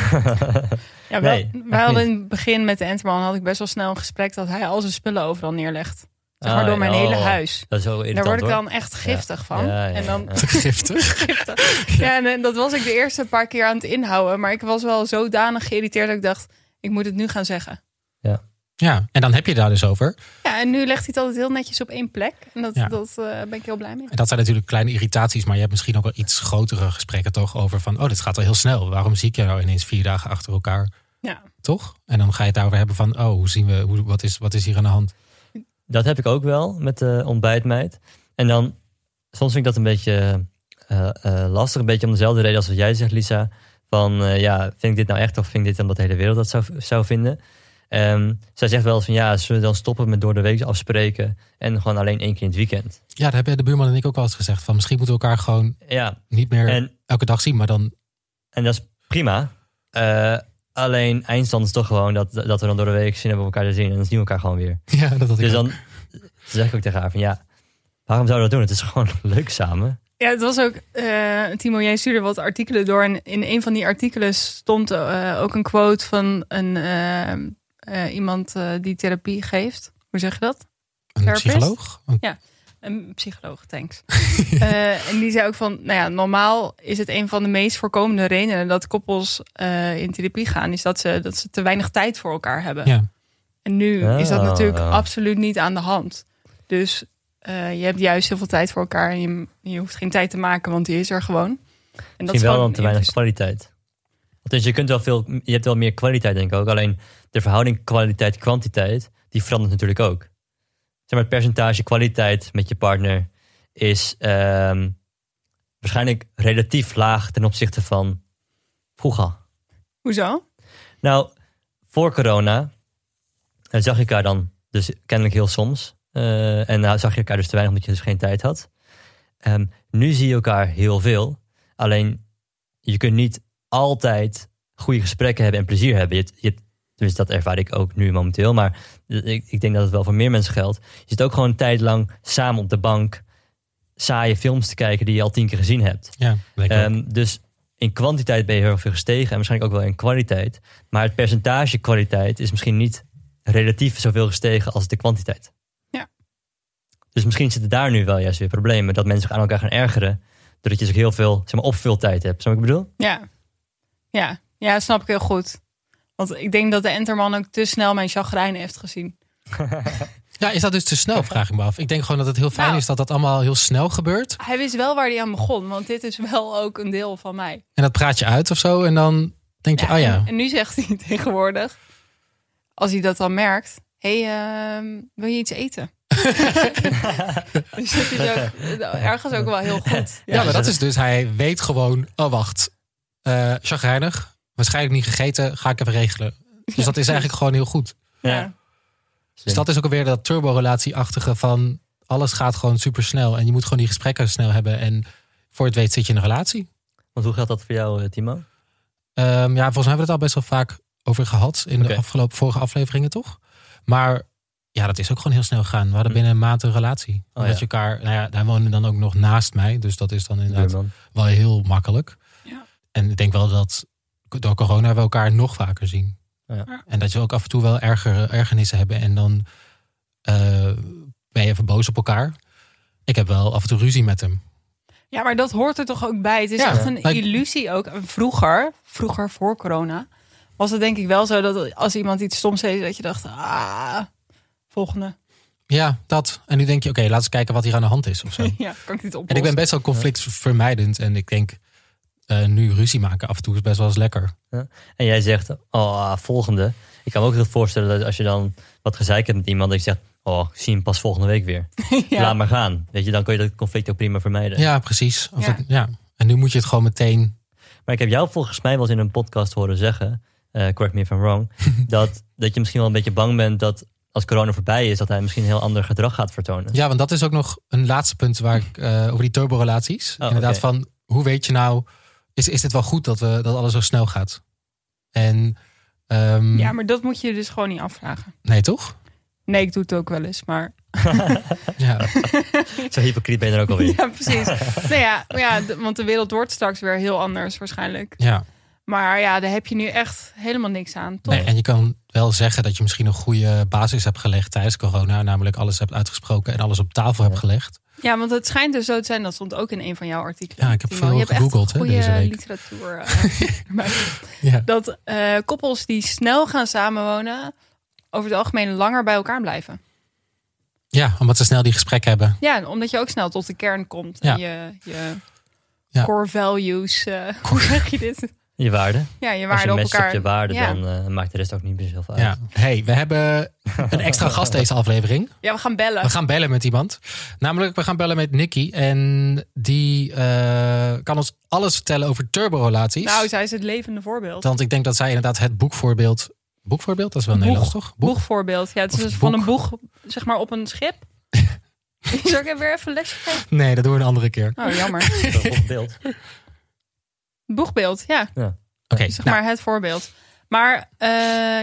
Ja, wel, Nee, wij hadden niet. in het begin met de Enterman had ik best wel snel een gesprek dat hij al zijn spullen overal neerlegt. Zeg maar Ah, door mijn ja, hele huis. Dat is Daar word ik dan echt giftig van. Ja, ja, En dan ja. Giftig. giftig. Ja, en eh, dat was ik de eerste paar keer aan het inhouden. Maar ik was wel zodanig geïrriteerd dat ik dacht, ik moet het nu gaan zeggen. Ja, en dan heb je daar dus over. Ja, en nu legt hij het altijd heel netjes op één plek. En dat, Ja. dat eh, ben ik heel blij mee. En dat zijn natuurlijk kleine irritaties. Maar je hebt misschien ook wel iets grotere gesprekken toch over van... Oh, dit gaat wel heel snel. Waarom zie ik je nou ineens vier dagen achter elkaar? Ja. Toch? En dan ga je het daarover hebben van... Oh, hoe zien we, hoe, wat, is, wat is hier aan de hand? Dat heb ik ook wel met de ontbijtmeid. En dan, soms vind ik dat een beetje eh, eh, lastig. Een beetje om dezelfde reden als wat jij zegt, Lisa. Van, eh, ja, vind ik dit nou echt of vind ik dit omdat de hele wereld dat zou, zou vinden? Ehm, zij zegt wel van, ja, zullen we dan stoppen met door de week afspreken en gewoon alleen één keer in het weekend? Ja, daar hebben de buurman en ik ook wel eens gezegd. Van misschien moeten we elkaar gewoon Ja, niet meer en, elke dag zien. Maar dan... en dat is prima. Alleen eindstand is toch gewoon dat, dat we dan door de week zin hebben om elkaar te zien en dan zien we elkaar gewoon weer. Ja, dat had ik Dus ook. dan zeg ik ook tegen haar van, ja, waarom zouden we dat doen? Het is gewoon leuk samen. Ja, het was ook, eh, Timo, jij stuurde wat artikelen door. En in een van die artikelen stond eh, ook een quote van een, eh, eh, iemand die therapie geeft. Hoe zeg je dat? Een therapist? psycholoog? Een- Een psycholoog, thanks. Eh, en die zei ook van, nou ja, normaal is het een van de meest voorkomende redenen dat koppels eh, in therapie gaan, is dat ze, dat ze te weinig tijd voor elkaar hebben. Ja. En nu is dat natuurlijk ja. absoluut niet aan de hand. Dus eh, je hebt juist heel veel tijd voor elkaar en je, je hoeft geen tijd te maken, want die is er gewoon. En dat is Misschien wel dan te weinig kwaliteit. Dus je, kunt wel veel, je hebt wel meer kwaliteit, denk ik ook. Alleen de verhouding kwaliteit-kwantiteit, die verandert natuurlijk ook. Zeg maar, het percentage kwaliteit met je partner is ehm, waarschijnlijk relatief laag ten opzichte van vroeger. Hoezo? Nou, voor corona eh, zag je elkaar dan dus kennelijk heel soms. Eh, en nou zag je elkaar dus te weinig omdat je dus geen tijd had. Ehm, nu zie je elkaar heel veel. Alleen je kunt niet altijd goede gesprekken hebben en plezier hebben. Je, dus dat ervaar ik ook nu momenteel. Maar ik, ik denk dat het wel voor meer mensen geldt. Je zit ook gewoon een tijd lang samen op de bank saaie films te kijken die je al tien keer gezien hebt. Ja. Ehm, dus in kwantiteit ben je heel erg veel gestegen en waarschijnlijk ook wel in kwaliteit. Maar het percentage kwaliteit is misschien niet relatief zoveel gestegen als de kwantiteit. Ja. Dus misschien zitten daar nu wel juist weer problemen. Dat mensen zich aan elkaar gaan ergeren. Doordat je dus ook heel veel zeg maar, opvultijd hebt. Snap ik bedoel? Ja. Ja. ja, snap ik heel goed. Want ik denk dat de Enterman ook te snel mijn chagrijn heeft gezien. Ja, is dat dus te snel, vraag ik me af. Ik denk gewoon dat het heel fijn Nou. is dat dat allemaal heel snel gebeurt. Hij wist wel waar hij aan begon, want dit is wel ook een deel van mij. En dat praat je uit of zo. En dan denk je, oh ja. En, en nu zegt hij tegenwoordig, als hij dat dan merkt, hé, hey, ehm, wil je iets eten? dus dat is ook, ergens ook wel heel goed. Ja, maar dat is dus, hij weet gewoon, oh wacht, eh chagrijnig, waarschijnlijk niet gegeten, ga ik even regelen. Dus dat is eigenlijk gewoon heel goed. Ja. Dus dat is ook alweer dat turbo-relatieachtige van alles gaat gewoon super snel en je moet gewoon die gesprekken snel hebben en voor het weet zit je in een relatie. Want hoe gaat dat voor jou, eh, Timo? Ehm, ja, volgens mij hebben we het al best wel vaak over gehad in de afgelopen vorige afleveringen, toch? Maar ja, dat is ook gewoon heel snel gegaan. We hadden Hm. binnen een maand een relatie. Oh, ja. je elkaar, nou ja, hij woonde dan ook nog naast mij, dus dat is dan inderdaad wel heel makkelijk. Ja. En ik denk wel dat door corona we elkaar nog vaker zien. Ja. En dat je ook af en toe wel erger, ergernissen hebben. En dan eh, ben je even boos op elkaar. Ik heb wel af en toe ruzie met hem. Ja, maar dat hoort er toch ook bij. Het is Ja. echt een illusie ook. Vroeger, vroeger voor corona, was het denk ik wel zo dat als iemand iets stoms deed, dat je dacht, ah, volgende. Ja, dat. En nu denk je, oké, laten we eens kijken wat hier aan de hand is of zo. Ja, kan ik dit oplossen? en ik ben best wel conflictvermijdend. En ik denk, eh, nu ruzie maken af en toe is best wel eens lekker. En jij zegt, oh, volgende. Ik kan me ook heel goed voorstellen dat als je dan wat gezeik hebt met iemand, dat je zegt, oh, ik zie hem pas volgende week weer. ja. Laat maar gaan. Weet je, dan kun je dat conflict ook prima vermijden. Ja, precies. Of Ja. het- ja. En nu moet je het gewoon meteen... Maar ik heb jou volgens mij wel eens in een podcast horen zeggen, eh, correct me if I'm wrong, dat, dat je misschien wel een beetje bang bent dat als corona voorbij is, dat hij misschien een heel ander gedrag gaat vertonen. Ja, want dat is ook nog een laatste punt waar ik eh, over die turborelaties. Oh, Inderdaad, van hoe weet je nou, is, is dit wel goed dat, we, dat alles zo snel gaat? En ehm, ja, maar dat moet je dus gewoon niet afvragen. nee, toch? Nee, ik doe het ook wel eens, maar... Ja, Zo hypocriet ben je er ook alweer. Ja, precies. nou ja, ja, want de wereld wordt straks weer heel anders waarschijnlijk. ja. Maar ja, daar heb je nu echt helemaal niks aan, toch? Nee, en je kan wel zeggen dat je misschien een goede basis hebt gelegd tijdens corona. Namelijk alles hebt uitgesproken en alles op tafel hebt gelegd. Ja, want het schijnt dus zo te zijn, dat stond ook in een van jouw artikelen. Ja, ik heb veel je gegoogeld, goede literatuur. eh. Ja. dat eh, koppels die snel gaan samenwonen, over het algemeen langer bij elkaar blijven. ja, omdat ze snel die gesprekken hebben. Ja, omdat je ook snel tot de kern komt. Ja. En je, je Ja. core values, eh, hoe zeg je dit? Je waarde. Ja, je Als waarde je op elkaar. op je waarde, ja. dan eh, maakt de rest ook niet meer zoveel uit. Ja. hey, we hebben een extra gast deze aflevering. ja, we gaan bellen. We gaan bellen met iemand. Namelijk, we gaan bellen met Nicky. En die eh, kan ons alles vertellen over turborelaties. Nou, zij is het levende voorbeeld. Want ik denk dat zij inderdaad het boekvoorbeeld... Boekvoorbeeld? Dat is wel Boeg. Nederlands, toch? Boeg? Boegvoorbeeld. Ja, het is dus van een boeg, zeg maar, op een schip. Zal ik even weer even een lesje geven? Nee, dat doen we een andere keer. Oh, jammer. Beeld. Boegbeeld, ja. Oké, Zeg nou, maar het voorbeeld. Maar eh,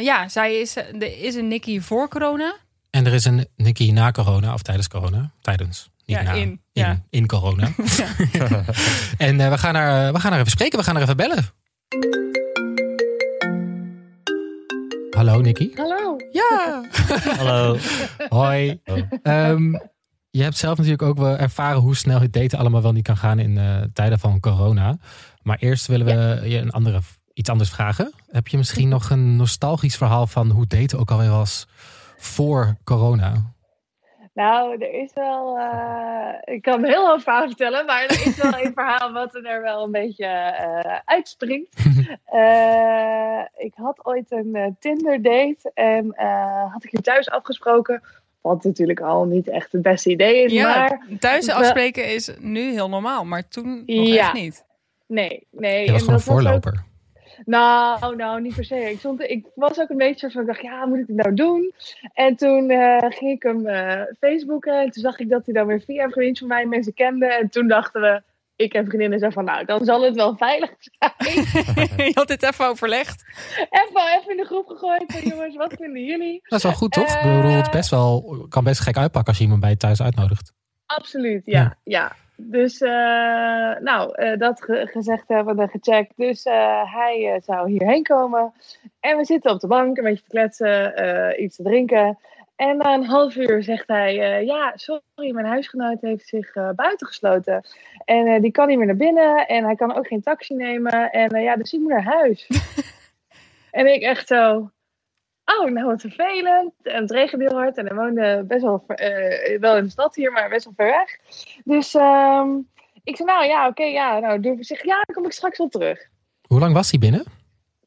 ja, zij is, er is een Nicky voor corona. en er is een Nicky na corona, of tijdens corona. Tijdens. Niet Ja, na. in, In, ja. in corona. en eh, we, gaan haar, we gaan haar even spreken. We gaan haar even bellen. Hallo, Nicky. Hallo. Ja. Hallo. Hoi. Oh. Ehm, je hebt zelf natuurlijk ook wel ervaren hoe snel het daten allemaal wel niet kan gaan in eh, tijden van corona. Maar eerst willen we je een andere, iets anders vragen. Heb je misschien nog een nostalgisch verhaal van hoe daten ook alweer was voor corona? Nou, er is wel. eh, ik kan een heel hoop verhaal vertellen, maar er is wel een verhaal wat er wel een beetje eh, uitspringt. Eh, ik had ooit een eh, Tinder-date en eh, had ik hier thuis afgesproken. Wat natuurlijk al niet echt het beste idee is, Ja, maar thuis afspreken is nu heel normaal, maar toen nog Ja. echt niet. Nee, nee. Je was en gewoon dat was ook- voorloper. Nou, nou, niet per se. Ik, stond, ik was ook een beetje van, ik dacht, ja, moet ik het nou doen? En toen eh, ging ik hem eh Facebooken en toen zag ik dat hij dan weer via een vriend van mij mensen kende. En toen dachten we, ik en vriendinnen zo van, nou, dan zal het wel veilig zijn. je had dit even overlegd. even, even in de groep gegooid van, jongens, wat vinden jullie? Dat is wel goed, toch? Ik Eh. bedoel, het is best wel, kan best gek uitpakken als je iemand bij je thuis uitnodigt. Absoluut, ja. ja. Dus, eh, nou, eh, dat ge- gezegd hebben, we gecheckt. Dus eh, hij zou hierheen komen. En we zitten op de bank, een beetje te kletsen, iets te drinken. En na een half uur zegt hij, ja, sorry, mijn huisgenoot heeft zich buiten gesloten. En die kan niet meer naar binnen en hij kan ook geen taxi nemen. En ja, dus ik moet naar huis. en ik echt zo, oh, nou wat vervelend. En het regende heel hard en hij woonde best wel, eh, wel in de stad hier, maar best wel ver weg. Dus ehm, ik zei, nou ja, oké, ja, nou doe ik zeg, ja, dan kom ik straks wel terug. Hoe lang was hij binnen?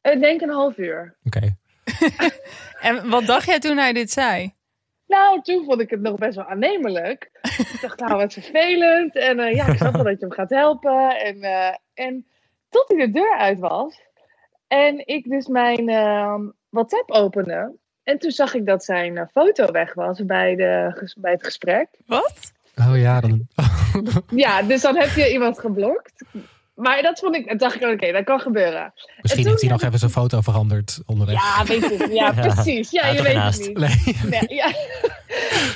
Ik denk een half uur. Oké. En wat dacht jij toen hij dit zei? Nou, toen vond ik het nog best wel aannemelijk. ik dacht, nou, wat vervelend. En eh, ja, ik snap wel dat je hem gaat helpen. En, eh, en tot hij de deur uit was. En ik dus mijn ehm, WhatsApp opende. En toen zag ik dat zijn eh, foto weg was bij, de, bij het gesprek. Wat? Oh ja, dan... Ja, dus dan heb je iemand geblokt. Maar dat vond ik, dat dacht ik, oké, dat kan gebeuren. Misschien heeft hij nog even zijn foto veranderd onderweg. Ja, weet je, ja, precies. Ja, je weet ernaast. het niet. Nee. Nee, ja.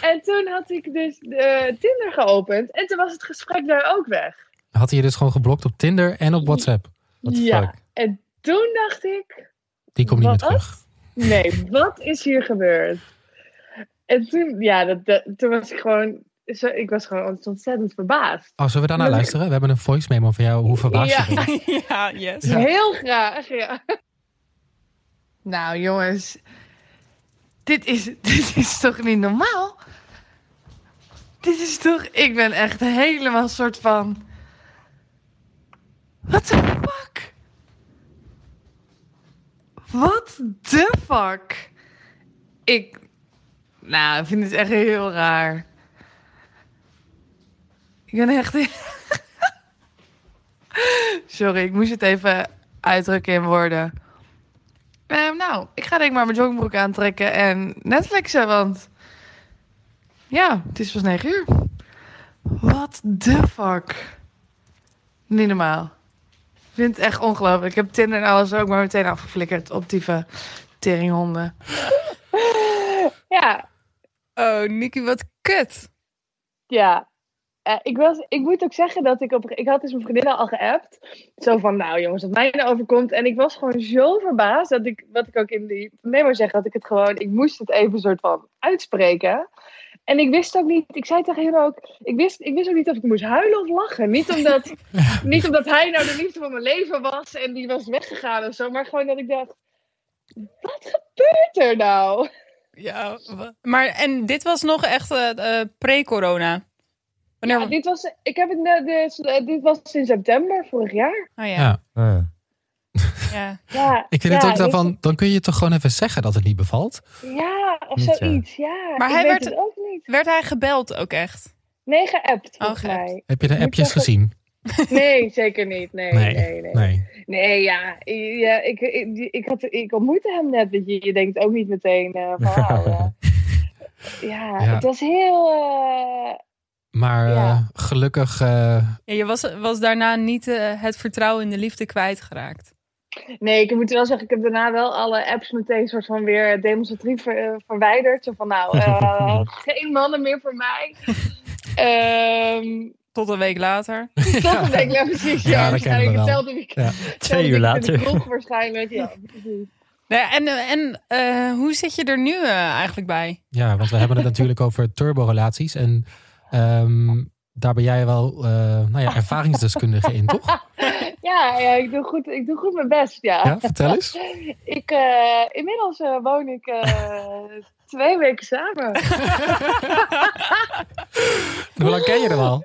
En toen had ik dus de Tinder geopend. En toen was het gesprek daar ook weg. Had hij je dus gewoon geblokt op Tinder en op WhatsApp? What ja. fuck? En toen dacht ik, Die komt niet meer Wat? terug. Nee, wat is hier gebeurd? En toen, ja, dat, dat- toen was ik gewoon, zo, ik was gewoon ontzettend verbaasd. Oh, zullen we daarna luisteren? We hebben een voice memo van jou. Hoe verbaasd je Ja. bent. ja, yes. Ja. Heel graag, ja. Nou jongens, dit is, dit is toch niet normaal? Dit is toch, ik ben echt helemaal soort van... What the fuck? What the fuck? Ik, nou, ik vind het echt heel raar. Ik ben echt... Sorry, ik moest het even uitdrukken in woorden. Ehm, nou, ik ga denk ik maar mijn joggingbroek aantrekken en Netflixen, want... Ja, het is pas 9 uur. What the fuck? Niet normaal. Ik vind het echt ongelooflijk. Ik heb Tinder en alles ook maar meteen afgeflikkerd op die teringhonden. Ja, Oh, Nicky, wat kut. Ja, Eh, ik, was, ik moet ook zeggen dat ik op. Ik had dus mijn vriendin al geappt. Zo van, nou jongens, wat mij nou overkomt. En ik was gewoon zo verbaasd dat ik, wat ik ook in die memo zeg, dat ik het gewoon, ik moest het even soort van uitspreken. En ik wist ook niet, ik zei tegen hem ook, ik wist, ik wist ook niet of ik moest huilen of lachen. Niet omdat, niet omdat hij nou de liefde van mijn leven was en die was weggegaan of zo, maar gewoon dat ik dacht, wat gebeurt er nou? Ja, maar en dit was nog echt eh, eh, pre-corona. Wanneer? Ja, dit, was, ik heb het, net- dus, eh, dit was in september vorig jaar. Oh ja. Ja. Ah. Ja, ja. Ik vind ja, het ook dit- daarvan, dan kun je toch gewoon even zeggen dat het niet bevalt. Ja, of Niet, ja. zoiets, ja. Maar ik hij weet werd- het ook niet. Werd hij gebeld ook echt? Nee, geappt, Oh, volgens mij. Heb je de appjes zeggen- gezien? Nee, zeker niet. Nee, nee, nee. Nee, nee. ja, ja ik, ik, ik, had, ik ontmoette hem net. Dat je, je denkt ook niet meteen eh, van, wauw, ja. ja, Ja. het was heel... eh, Maar eh, Ja. gelukkig, eh, Ja, je was, was daarna niet eh, het vertrouwen in de liefde kwijtgeraakt. Nee, ik moet wel zeggen, ik heb daarna wel alle apps meteen soort van weer demonstratief ver- eh, verwijderd. Zo van, nou, eh, geen mannen meer voor mij. Ehm Tot een week later. dat denk ik, ja, precies. Ja, Ja, waarschijnlijk hetzelfde weekend. Ja. Twee uur In de later. kroeg waarschijnlijk, ja. precies. Ja, en en eh, hoe zit je er nu eh, eigenlijk bij? ja, want we hebben het natuurlijk over turborelaties. En Ehm, daar ben jij wel uh, nou ja, ervaringsdeskundige in, toch? Ja, ja ik, doe goed, ik doe goed mijn best, ja. Ja, vertel eens. ik, uh, inmiddels uh, woon ik twee weken samen. hoe lang ken je hem al?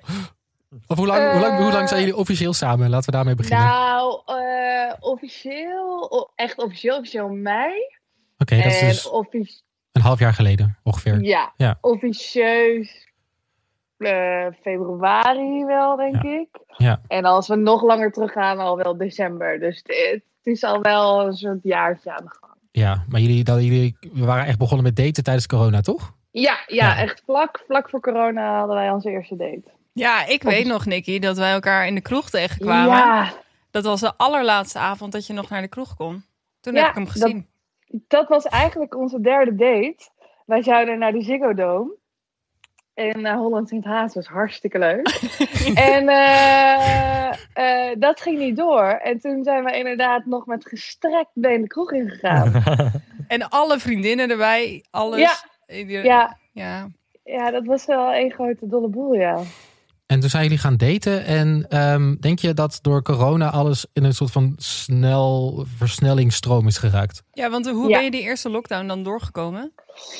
Of hoe lang, hoe, lang, hoe lang zijn jullie officieel samen? Laten we daarmee beginnen. Nou, officieel, echt officieel, officieel mei. Oké, okay, dat is dus een half jaar geleden ongeveer. Ja, ja. officieus uh, februari wel, denk ik. Ja. En als we nog langer teruggaan, al wel december. Dus het, is al wel een soort jaartje aan de gang. Ja, maar jullie, dat, jullie waren echt begonnen met daten tijdens corona, toch? Ja, ja, echt vlak, vlak voor corona hadden wij onze eerste date. Ja, ik weet nog, Nicky, dat wij elkaar in de kroeg tegenkwamen. Ja. Dat was de allerlaatste avond dat je nog naar de kroeg kon. Toen heb ik hem gezien. Dat, dat was eigenlijk onze derde date. Wij zouden naar de Ziggo Dome. En uh, Holland Sint Haas was hartstikke leuk. en uh, uh, dat ging niet door. En toen zijn we inderdaad nog met gestrekt been de kroeg ingegaan. en alle vriendinnen erbij, alles. Ja, ja. ja. ja dat was wel een grote dolle boel, ja. En toen zijn jullie gaan daten. En um, denk je dat door corona alles in een soort van snel versnellingsstroom is geraakt? Ja, want hoe ben je die eerste lockdown dan doorgekomen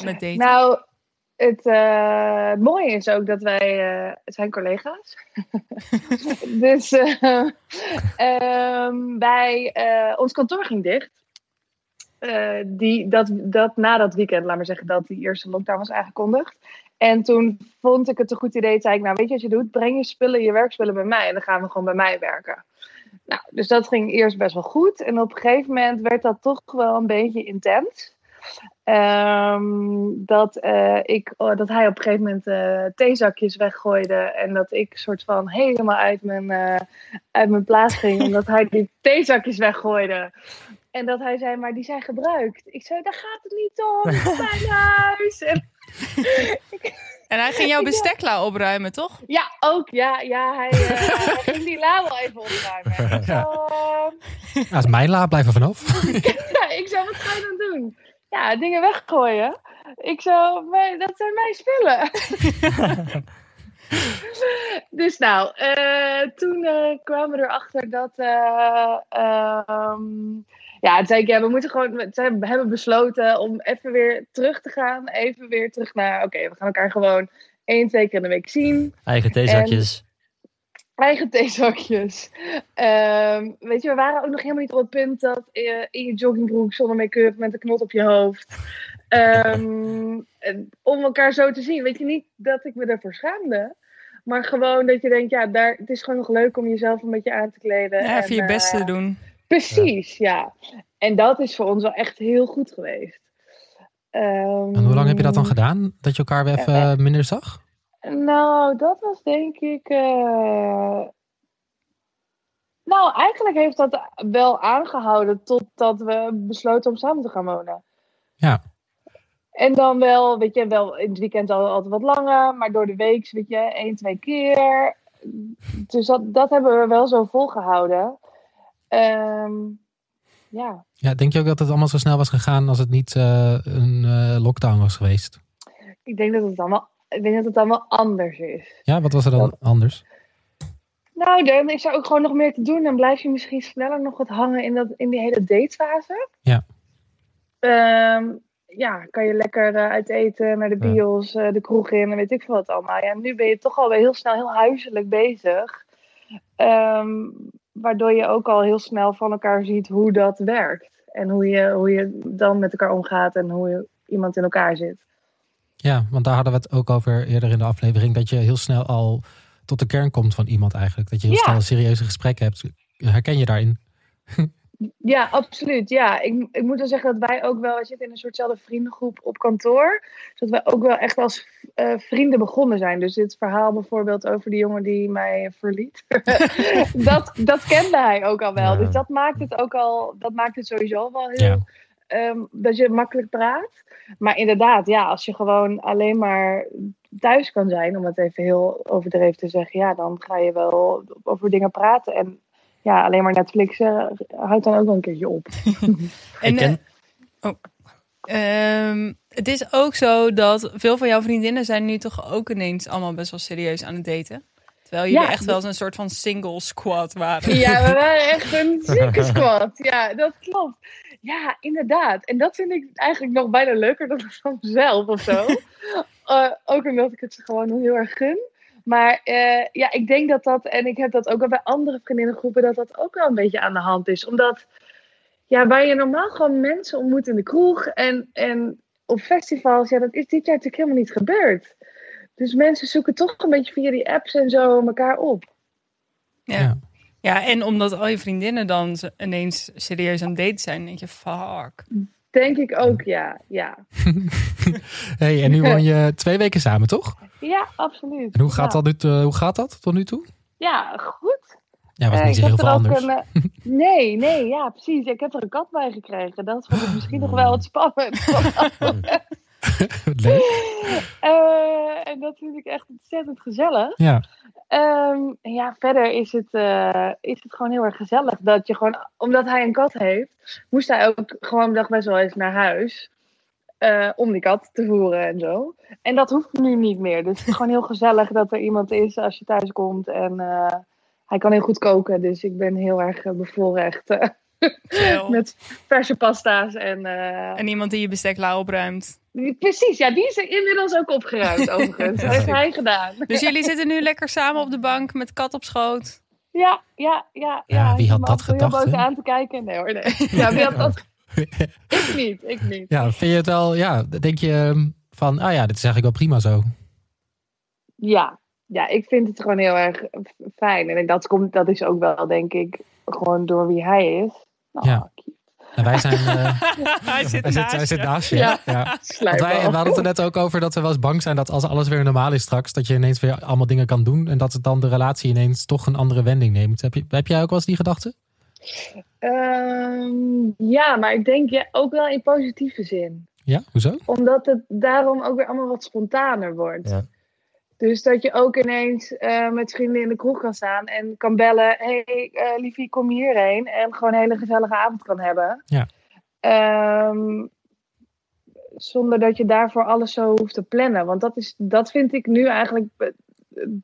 met daten? Nou, het, uh, mooie is ook dat wij uh, zijn collega's. dus uh, um, wij, ons kantoor ging dicht. die, dat, dat na dat weekend, laat maar zeggen, dat die eerste lockdown was aangekondigd. En toen vond ik het een goed idee. Zei ik, nou weet je wat je doet? Breng je spullen, je werkspullen bij mij. En dan gaan we gewoon bij mij werken. Nou, dus dat ging eerst best wel goed. En op een gegeven moment werd dat toch wel een beetje intens. Um, dat, uh, ik, oh, dat hij op een gegeven moment uh, theezakjes weggooide. En dat ik soort van helemaal uit mijn, uh, uit mijn plaats ging. omdat hij die theezakjes weggooide. En dat hij zei, maar die zijn gebruikt. Ik zei, daar gaat het niet om. Bij huis. En, en hij ging jouw bestekla opruimen, toch? Ja, ook. Ja, ja hij, hij ging die la wel even opruimen. Ja. Ja, is mijn la, blijf er vanaf. ja, ik zei, wat ga je dan doen? Ja, dingen weggooien. Ik zo, dat zijn mijn spullen. dus nou, uh, toen uh, kwamen we erachter dat. Uh, um, ja, toen zei ik, ja, we moeten gewoon. We hebben besloten om even weer terug te gaan. Even weer terug naar. Oké, okay, we gaan elkaar gewoon één, twee keer in de week zien. Eigen theezakjes eigen theezakjes. Um, weet je, we waren ook nog helemaal niet op het punt dat uh, in je joggingbroek zonder make-up met een knot op je hoofd. Um, om elkaar zo te zien. Weet je niet dat ik me ervoor schaamde. Maar gewoon dat je denkt, ja, daar, het is gewoon nog leuk om jezelf een beetje aan te kleden. Ja, even je best te uh, doen. Precies, ja. En dat is voor ons wel echt heel goed geweest. Um, en hoe lang heb je dat dan gedaan? Dat je elkaar weer even uh, minder zag? Nou, dat was denk ik. Uh... Nou, eigenlijk heeft dat wel aangehouden totdat we besloten om samen te gaan wonen. Ja. En dan wel, weet je, wel in het weekend al, altijd wat langer, maar door de week, weet je, één, twee keer. Dus dat, dat hebben we wel zo volgehouden. Um, ja. ja. Denk je ook dat het allemaal zo snel was gegaan als het niet uh, een uh, lockdown was geweest? Ik denk dat het allemaal ik denk dat het allemaal anders is. Ja, wat was er dan anders? Nou, dan is er ook gewoon nog meer te doen. Dan blijf je misschien sneller nog wat hangen in, dat, in die hele datefase. Ja. Um, ja, kan je lekker uh, uit eten, naar de bios, uh, de kroeg in en weet ik veel wat allemaal. Ja, nu ben je toch alweer heel snel heel huiselijk bezig. Um, waardoor je ook al heel snel van elkaar ziet hoe dat werkt. En hoe je, hoe je dan met elkaar omgaat en hoe je iemand in elkaar zit. Ja, want daar hadden we het ook over eerder in de aflevering. Dat je heel snel al tot de kern komt van iemand eigenlijk. Dat je heel snel een serieuze gesprek hebt. Herken je daarin? Ja, absoluut. Ja, ik, ik moet wel zeggen dat wij ook wel, we zitten in een soortzelfde vriendengroep op kantoor. Dat wij ook wel echt als uh, vrienden begonnen zijn. Dus dit verhaal bijvoorbeeld over die jongen die mij verliet. dat, dat kende hij ook al wel. Ja. Dus dat maakt het ook al, dat maakt het sowieso wel heel, ja. Um, dat je makkelijk praat. Maar inderdaad, ja, als je gewoon alleen maar thuis kan zijn, om het even heel overdreven te zeggen, ja, dan ga je wel over dingen praten. En ja, alleen maar Netflixen houdt dan ook wel een keertje op. en, uh, oh. Ehm, het is ook zo dat veel van jouw vriendinnen zijn nu toch ook ineens allemaal best wel serieus aan het daten. Terwijl jullie Ja. echt wel eens een soort van single squad waren. Ja, we waren echt een zieke squad. Ja, dat klopt. Ja, inderdaad. En dat vind ik eigenlijk nog bijna leuker dan van mezelf of zo. Eh, ook omdat ik het ze gewoon heel erg gun. Maar eh, ja, ik denk dat dat, en ik heb dat ook wel bij andere vriendinnengroepen, dat dat ook wel een beetje aan de hand is. Omdat, ja, waar je normaal gewoon mensen ontmoet in de kroeg en, en op festivals, ja, dat is dit jaar natuurlijk helemaal niet gebeurd. Dus mensen zoeken toch een beetje via die apps en zo elkaar op. Ja. Ja. en omdat al je vriendinnen dan ineens serieus aan het daten zijn, denk je, fuck. Denk ik ook, ja. Ja, Hey, en nu woon je twee weken samen, toch? ja absoluut. En hoe gaat, ja. dat, nu, eh, hoe gaat dat tot nu toe? Ja, goed. Ja, was Eh, niet zo heel veel er anders. een, eh, nee, nee, ja, precies. Ik heb er een kat bij gekregen. Dat vond ik misschien nog wel wat spannend. Leuk. Eh, en dat vind ik echt ontzettend gezellig. Ja. Ehm, ja, verder is het, eh, is het gewoon heel erg gezellig. Dat je gewoon, omdat hij een kat heeft, moest hij ook gewoon dag best wel eens naar huis. eh, om die kat te voeren en zo. En dat hoeft nu niet meer. Dus het is gewoon heel gezellig dat er iemand is als je thuis komt. En eh, hij kan heel goed koken. Dus ik ben heel erg bevoorrecht met verse pasta's. En, eh, En iemand die je bestek la opruimt. Precies, ja, die is er inmiddels ook opgeruimd overigens. Dat heeft hij gedaan. Dus jullie zitten nu lekker samen op de bank met kat op schoot. Ja, ja, ja. Ja, wie ik had dat gedacht, heel boos aan te kijken. Nee hoor, nee. Ja, wie had dat... ik niet, ik niet. ja, vind je het wel, ja, denk je ehm, van, ah ja, dit is eigenlijk wel prima zo. Ja, ja, ik vind het gewoon heel erg fijn. En dat, komt, dat is ook wel, denk ik, gewoon door wie hij is. Nou, Ja. En wij zijn, eh, hij zit hij zit, naast hij zit naast je. Ja. Ja. Want Slijmbal. wij, we hadden het er net ook over dat we wel eens bang zijn dat als alles weer normaal is straks, dat je ineens weer allemaal dingen kan doen en dat het dan de relatie ineens toch een andere wending neemt. Heb, je, heb jij ook wel eens die gedachte? Ehm, ja, maar ik denk ja, ook wel in positieve zin. Ja, hoezo? Omdat het daarom ook weer allemaal wat spontaner wordt. Ja. Dus dat je ook ineens eh, met vrienden in de kroeg kan staan en kan bellen. Hé, hey, eh, liefie, kom hierheen. En gewoon een hele gezellige avond kan hebben. Ja. Ehm, zonder dat je daarvoor alles zo hoeft te plannen. Want dat, is, dat vind ik nu eigenlijk eh,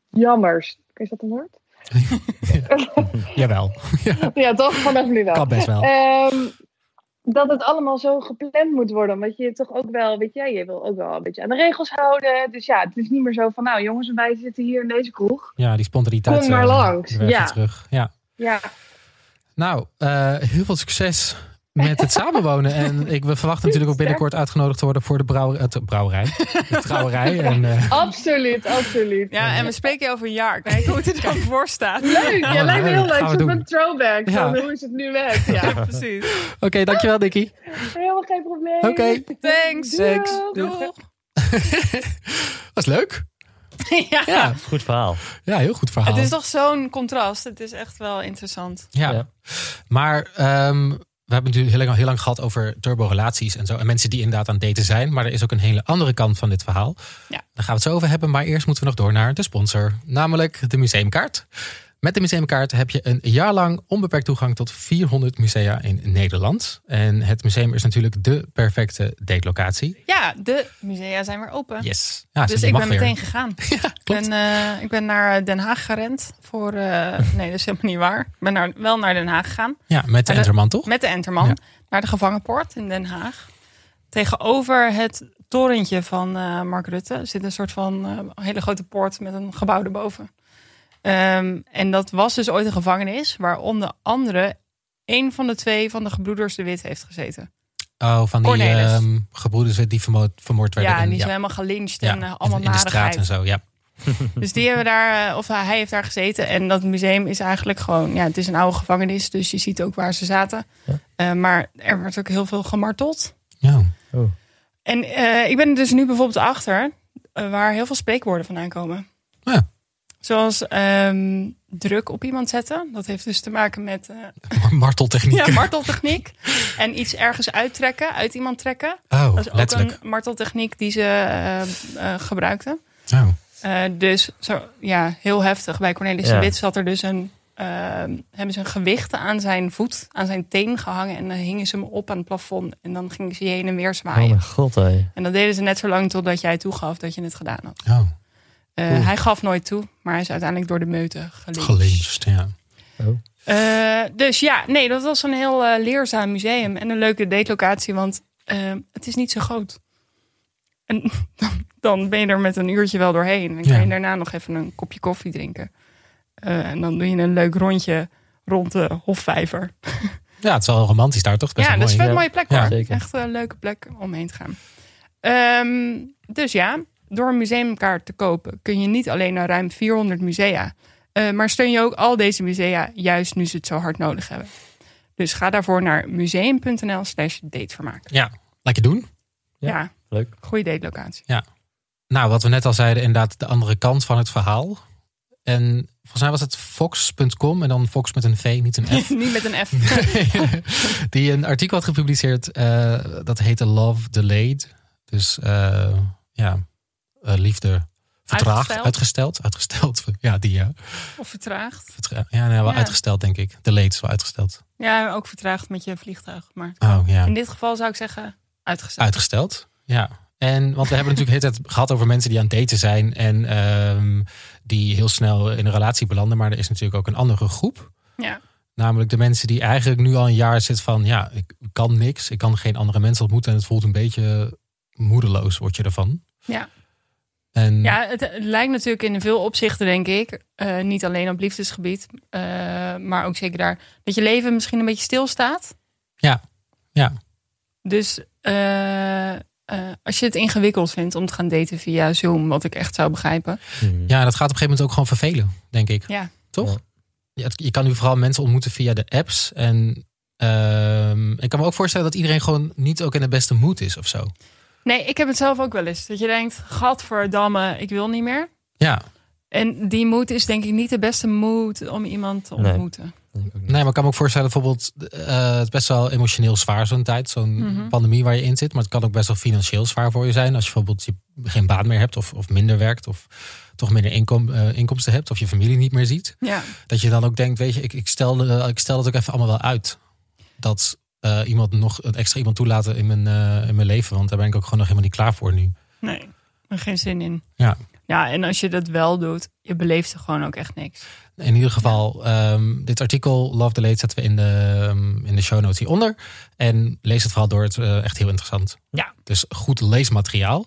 jammer. Is dat een woord? Jawel, ja, toch? Vanaf nu wel. kan best wel. Ehm, dat het allemaal zo gepland moet worden. Omdat je toch ook wel, weet je, je wil ook wel een beetje aan de regels houden. Dus ja, het is niet meer zo van, nou jongens, wij zitten hier in deze kroeg. Ja, die spontaniteit. Kom maar eh, langs, ja. terug. Ja. Ja, Nou, eh, heel veel succes met het samenwonen. En ik we verwachten natuurlijk ook binnenkort uitgenodigd te worden voor de het, brouwerij. De trouwerij. En, eh, absoluut, absoluut. Ja, en we spreken je over een jaar. Kijk hoe het er dan voor staat. Leuk, ja, Oh, lijkt me heel leuk. Zo'n doen. throwback Ja. van hoe is het nu weg. Ja, Precies. Oké, dankjewel Dikkie. helemaal geen probleem. Oké. Thanks. Thanks. Doeg. Was leuk. ja. Ja, Goed verhaal. ja heel goed verhaal. Het is toch zo'n contrast. Het is echt wel interessant. Ja. Ja. Maar ehm, we hebben natuurlijk heel lang, heel lang gehad over turborelaties en zo. En mensen die inderdaad aan het daten zijn. Maar er is ook een hele andere kant van dit verhaal. Ja. Daar gaan we het zo over hebben. Maar eerst moeten we nog door naar de sponsor. Namelijk de museumkaart. Met de museumkaart heb je een jaar lang onbeperkt toegang tot 400 musea in Nederland. En het museum is natuurlijk de perfecte datelocatie. Ja, de musea zijn weer open. Yes. Ja, dus ik ben weer. meteen gegaan. Ja, Ik klopt. ben, eh, ik ben naar Den Haag gerend. Voor, eh, nee, dat is helemaal niet waar. Ik ben naar, wel naar Den Haag gegaan. Ja, met de de- Enterman toch? Met de Enterman. Ja. Naar de gevangenpoort in Den Haag. Tegenover het torentje van eh, Mark Rutte zit een soort van eh, hele grote poort met een gebouw erboven. Ehm, en dat was dus ooit een gevangenis waar onder andere één van de twee van de gebroeders de Wit heeft gezeten. Oh, van die ehm gebroeders die vermoord, vermoord werden. Ja, en die zijn helemaal gelyncht en ja, eh, allemaal in, in de straat en zo. Ja. Dus die hebben daar, eh, of hij heeft daar gezeten. En dat museum is eigenlijk gewoon, ja, het is een oude gevangenis. Dus je ziet ook waar ze zaten. Ja. Eh, maar er wordt ook heel veel gemarteld. Ja. En eh, ik ben er dus nu bijvoorbeeld achter waar heel veel spreekwoorden vandaan komen. Ja. Zoals ehm, druk op iemand zetten. Dat heeft dus te maken met eh, Marteltechniek. ja, marteltechniek. en iets ergens uittrekken, uit iemand trekken. Oh, Dat is ook letterlijk. een marteltechniek die ze eh, eh, gebruikten. Oh. Eh, dus zo, ja, heel heftig. Bij Cornelis de Ja. Wit zat er dus een, ehm, hebben ze een gewicht aan zijn voet, aan zijn teen gehangen. En dan hingen ze hem op aan het plafond. En dan gingen ze je heen en weer Oh zwaaien. mijn god, hé. en dat deden ze net zo lang totdat jij toegaf dat je het gedaan had. Oh, Eh, hij gaf nooit toe, maar hij is uiteindelijk door de meute gelincht. gelincht, ja. Oh. Eh, dus ja, nee, dat was een heel eh, leerzaam museum en een leuke datelocatie, want het is niet zo groot. En dan, dan ben je er met een uurtje wel doorheen. En kan Ja. je daarna nog even een kopje koffie drinken. Eh, en dan doe je een leuk rondje rond de Hofvijver. Ja, het is wel romantisch daar, toch? Best ja, wel dat is mooi. een mooie plek Ja, hoor. zeker. Echt een leuke plek om heen te gaan. Ehm, dus ja, door een museumkaart te kopen kun je niet alleen naar ruim 400 musea, eh, maar steun je ook al deze musea juist nu ze het zo hard nodig hebben. Dus ga daarvoor naar museum.nl slash datevermaak. Ja, laat je doen. Ja. Ja, Leuk. goede datelocatie. Nou, wat we net al zeiden, inderdaad de andere kant van het verhaal. En volgens mij was het fox.com en dan Fox met een V, niet een F. niet met een F. die een artikel had gepubliceerd. eh, dat heette Love Delayed. Dus eh, ja, liefde vertraagd. Uitgesteld. Uitgesteld. Uitgesteld. Ja, die ja. Of vertraagd. Vertra- ja, nee, wel Ja. uitgesteld denk ik. Delayed is wel uitgesteld. Ja, ook vertraagd met je vliegtuig. Maar Oh ja. in dit geval zou ik zeggen uitgesteld. Uitgesteld, ja. En want we hebben natuurlijk de hele tijd gehad over mensen die aan het daten zijn en ehm, die heel snel in een relatie belanden. Maar er is natuurlijk ook een andere groep. Ja. Namelijk de mensen die eigenlijk nu al een jaar zitten van ja, ik kan niks, ik kan geen andere mensen ontmoeten en het voelt een beetje moedeloos, word je ervan. Ja. En Ja, het, lijkt natuurlijk in veel opzichten, denk ik. eh, niet alleen op liefdesgebied, eh, maar ook zeker daar. Dat je leven misschien een beetje stilstaat. Ja, ja. Dus eh, eh, als je het ingewikkeld vindt om te gaan daten via Zoom, wat ik echt zou begrijpen. Hmm. ja, dat gaat op een gegeven moment ook gewoon vervelen, denk ik. Ja, Toch? Ja. Ja, het- je kan nu vooral mensen ontmoeten via de apps. En ehm, ik kan me ook voorstellen dat iedereen gewoon niet ook in de beste mood is of zo. Nee, ik heb het zelf ook wel eens. Dat je denkt, gadverdamme, ik wil niet meer. Ja, En die moed is denk ik niet de beste moed om iemand te ontmoeten. Nee, maar ik kan me ook voorstellen, bijvoorbeeld, eh, het is best wel emotioneel zwaar zo'n tijd, zo'n Mhm. pandemie waar je in zit. Maar het kan ook best wel financieel zwaar voor je zijn. Als je bijvoorbeeld je geen baan meer hebt of, of minder werkt of toch minder inkom, eh, inkomsten hebt of je familie niet meer ziet. Ja, Dat je dan ook denkt, weet je, ik, ik, stel, ik stel dat ook even allemaal wel uit. Dat eh, iemand nog een extra iemand toelaten in mijn, eh, in mijn leven. Want daar ben ik ook gewoon nog helemaal niet klaar voor nu. nee, er geen zin in. Ja. Ja, en als je dat wel doet, je beleeft er gewoon ook echt niks. In ieder geval, ehm, dit artikel, Love Delayed, zetten we in de, ehm, in de show notes hieronder. En lees het vooral door, het is eh, echt heel interessant. Ja. Dus goed leesmateriaal.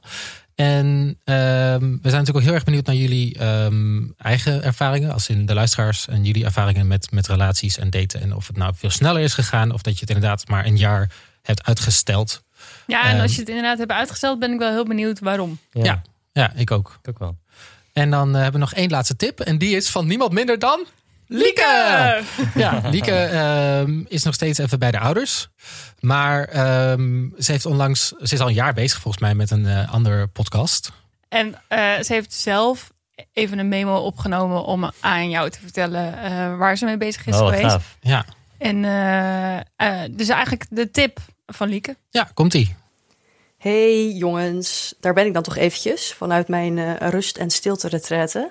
En ehm, we zijn natuurlijk ook heel erg benieuwd naar jullie ehm, eigen ervaringen. Als in de luisteraars en jullie ervaringen met, met relaties en daten. En of het nou veel sneller is gegaan of dat je het inderdaad maar een jaar hebt uitgesteld. Ja, en Ehm. als je het inderdaad hebt uitgesteld, ben ik wel heel benieuwd waarom. Ja, Ja. Ja, ik ook. ik ook wel. En dan eh, hebben we nog één laatste tip. En die is van niemand minder dan Lieke! Ja, Lieke ehm, is nog steeds even bij de ouders. Maar ehm, ze heeft onlangs, ze is al een jaar bezig volgens mij met een eh, andere podcast. En eh, ze heeft zelf even een memo opgenomen om aan jou te vertellen eh, waar ze mee bezig is Oh, wat geweest. gaaf. Ja, En dus eigenlijk de tip van Lieke. ja komt-ie. Hey jongens, daar ben ik dan toch eventjes vanuit mijn eh, rust- en stilte-retraite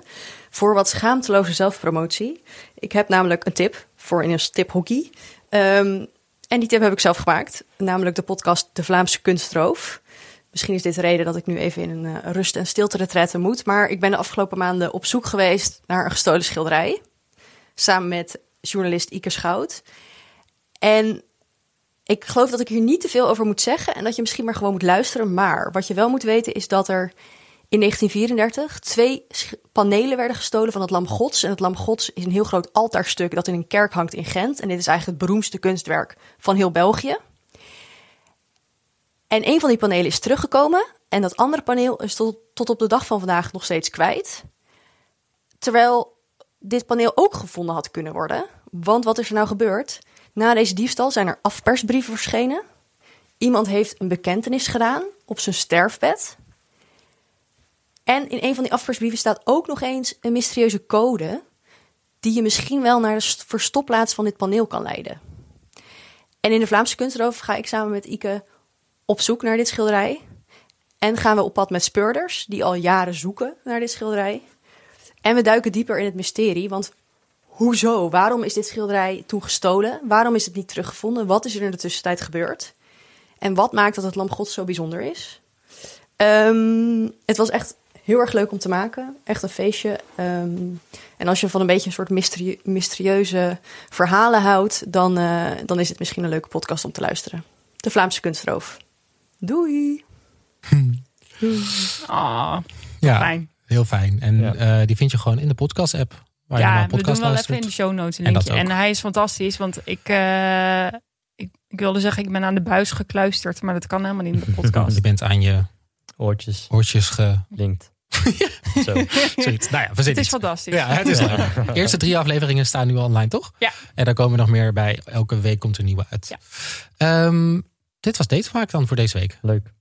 voor wat schaamteloze zelfpromotie. Ik heb namelijk een tip voor in een tiphockey. Ehm, en die tip heb ik zelf gemaakt, namelijk de podcast De Vlaamse Kunstroof. Misschien is dit de reden dat ik nu even in een eh, rust- en stilte-retraite moet, maar ik ben de afgelopen maanden op zoek geweest naar een gestolen schilderij. Samen met journalist Ike Schout. En ik geloof dat ik hier niet te veel over moet zeggen en dat je misschien maar gewoon moet luisteren. Maar wat je wel moet weten is dat er in 1934 twee panelen werden gestolen van het Lam Gods. En het Lam Gods is een heel groot altaarstuk dat in een kerk hangt in Gent. En dit is eigenlijk het beroemdste kunstwerk van heel België. En een van die panelen is teruggekomen. En dat andere paneel is tot, tot op de dag van vandaag nog steeds kwijt. Terwijl dit paneel ook gevonden had kunnen worden. Want wat is er nou gebeurd? Na deze diefstal zijn er afpersbrieven verschenen. Iemand heeft een bekentenis gedaan op zijn sterfbed. En in een van die afpersbrieven staat ook nog eens een mysterieuze code. die je misschien wel naar de st- verstopplaats van dit paneel kan leiden. En in de Vlaamse kunstroof ga ik samen met Ike op zoek naar dit schilderij. En gaan we op pad met speurders die al jaren zoeken naar dit schilderij. En we duiken dieper in het mysterie, want hoezo? Waarom is dit schilderij toen gestolen? Waarom is het niet teruggevonden? Wat is er in de tussentijd gebeurd? En wat maakt dat het Lam God zo bijzonder is? Ehm, het was echt heel erg leuk om te maken. Echt een feestje. Ehm, en als je van een beetje een soort mysterieuze verhalen houdt, dan, uh, dan is het misschien een leuke podcast om te luisteren. De Vlaamse kunstroof. Doei! Ah, ja, fijn. Heel fijn. En ja. uh, die vind je gewoon in de podcast-app. Waar ja, je podcast we doen wel even in de show notes een linkje. En, en hij is fantastisch, want ik, uh, ik, ik, wilde zeggen, ik ben aan de buis gekluisterd, maar dat kan helemaal niet in de podcast. je bent aan je oortjes, oortjes gelinkt. Zo. Zoiets. Nou ja, we het is fantastisch. Ja, het is leuk. De eerste drie afleveringen staan nu online, toch? Ja. En daar komen nog meer bij. Elke week komt er nieuwe uit. Ja. Um, dit was Datevermaak dan voor deze week. Leuk.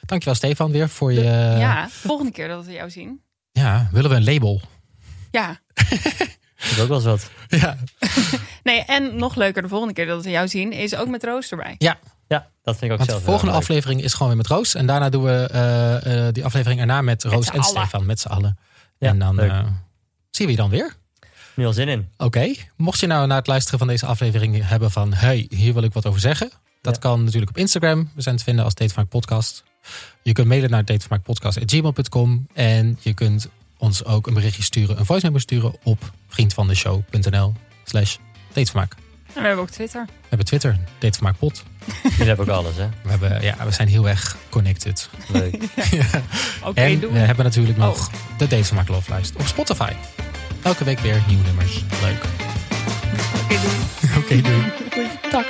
Dankjewel Stefan weer voor je... Ja, volgende keer dat we jou zien. Ja, willen we een label? Ja. Dat is ook wel eens wat. Ja. nee, en nog leuker de volgende keer dat we jou zien, is ook met Roos erbij. Ja. Ja, dat vind ik ook Want zelf. De volgende aflevering is gewoon weer met Roos. En daarna doen we uh, uh, die aflevering erna met Roos en Stefan, met z'n allen. Ja, en dan uh, zien we je dan weer. Nu al zin in. Oké. Okay. Mocht je nou na het luisteren van deze aflevering hebben van... hey, hier wil ik wat over zeggen. Dat ja. kan natuurlijk op Instagram. We zijn te vinden als Datevermaak Podcast. Je kunt mailen naar datevermaakpodcast.gmail.com. En je kunt ons ook een berichtje sturen, een voice memo sturen op vriendvandeshow.nl slash datevermaak. En we hebben ook Twitter. We hebben Twitter, Datevermaakpot. Jullie hebben ook alles, hè? We, hebben, ja, we zijn heel erg connected. Leuk. ja. Okay, en we hebben natuurlijk nog oh. de Datevermaak Love Lijst op Spotify. Elke week weer nieuwe nummers. Leuk. Oké, okay, doei. Oké, okay, doei. Doei. Dag.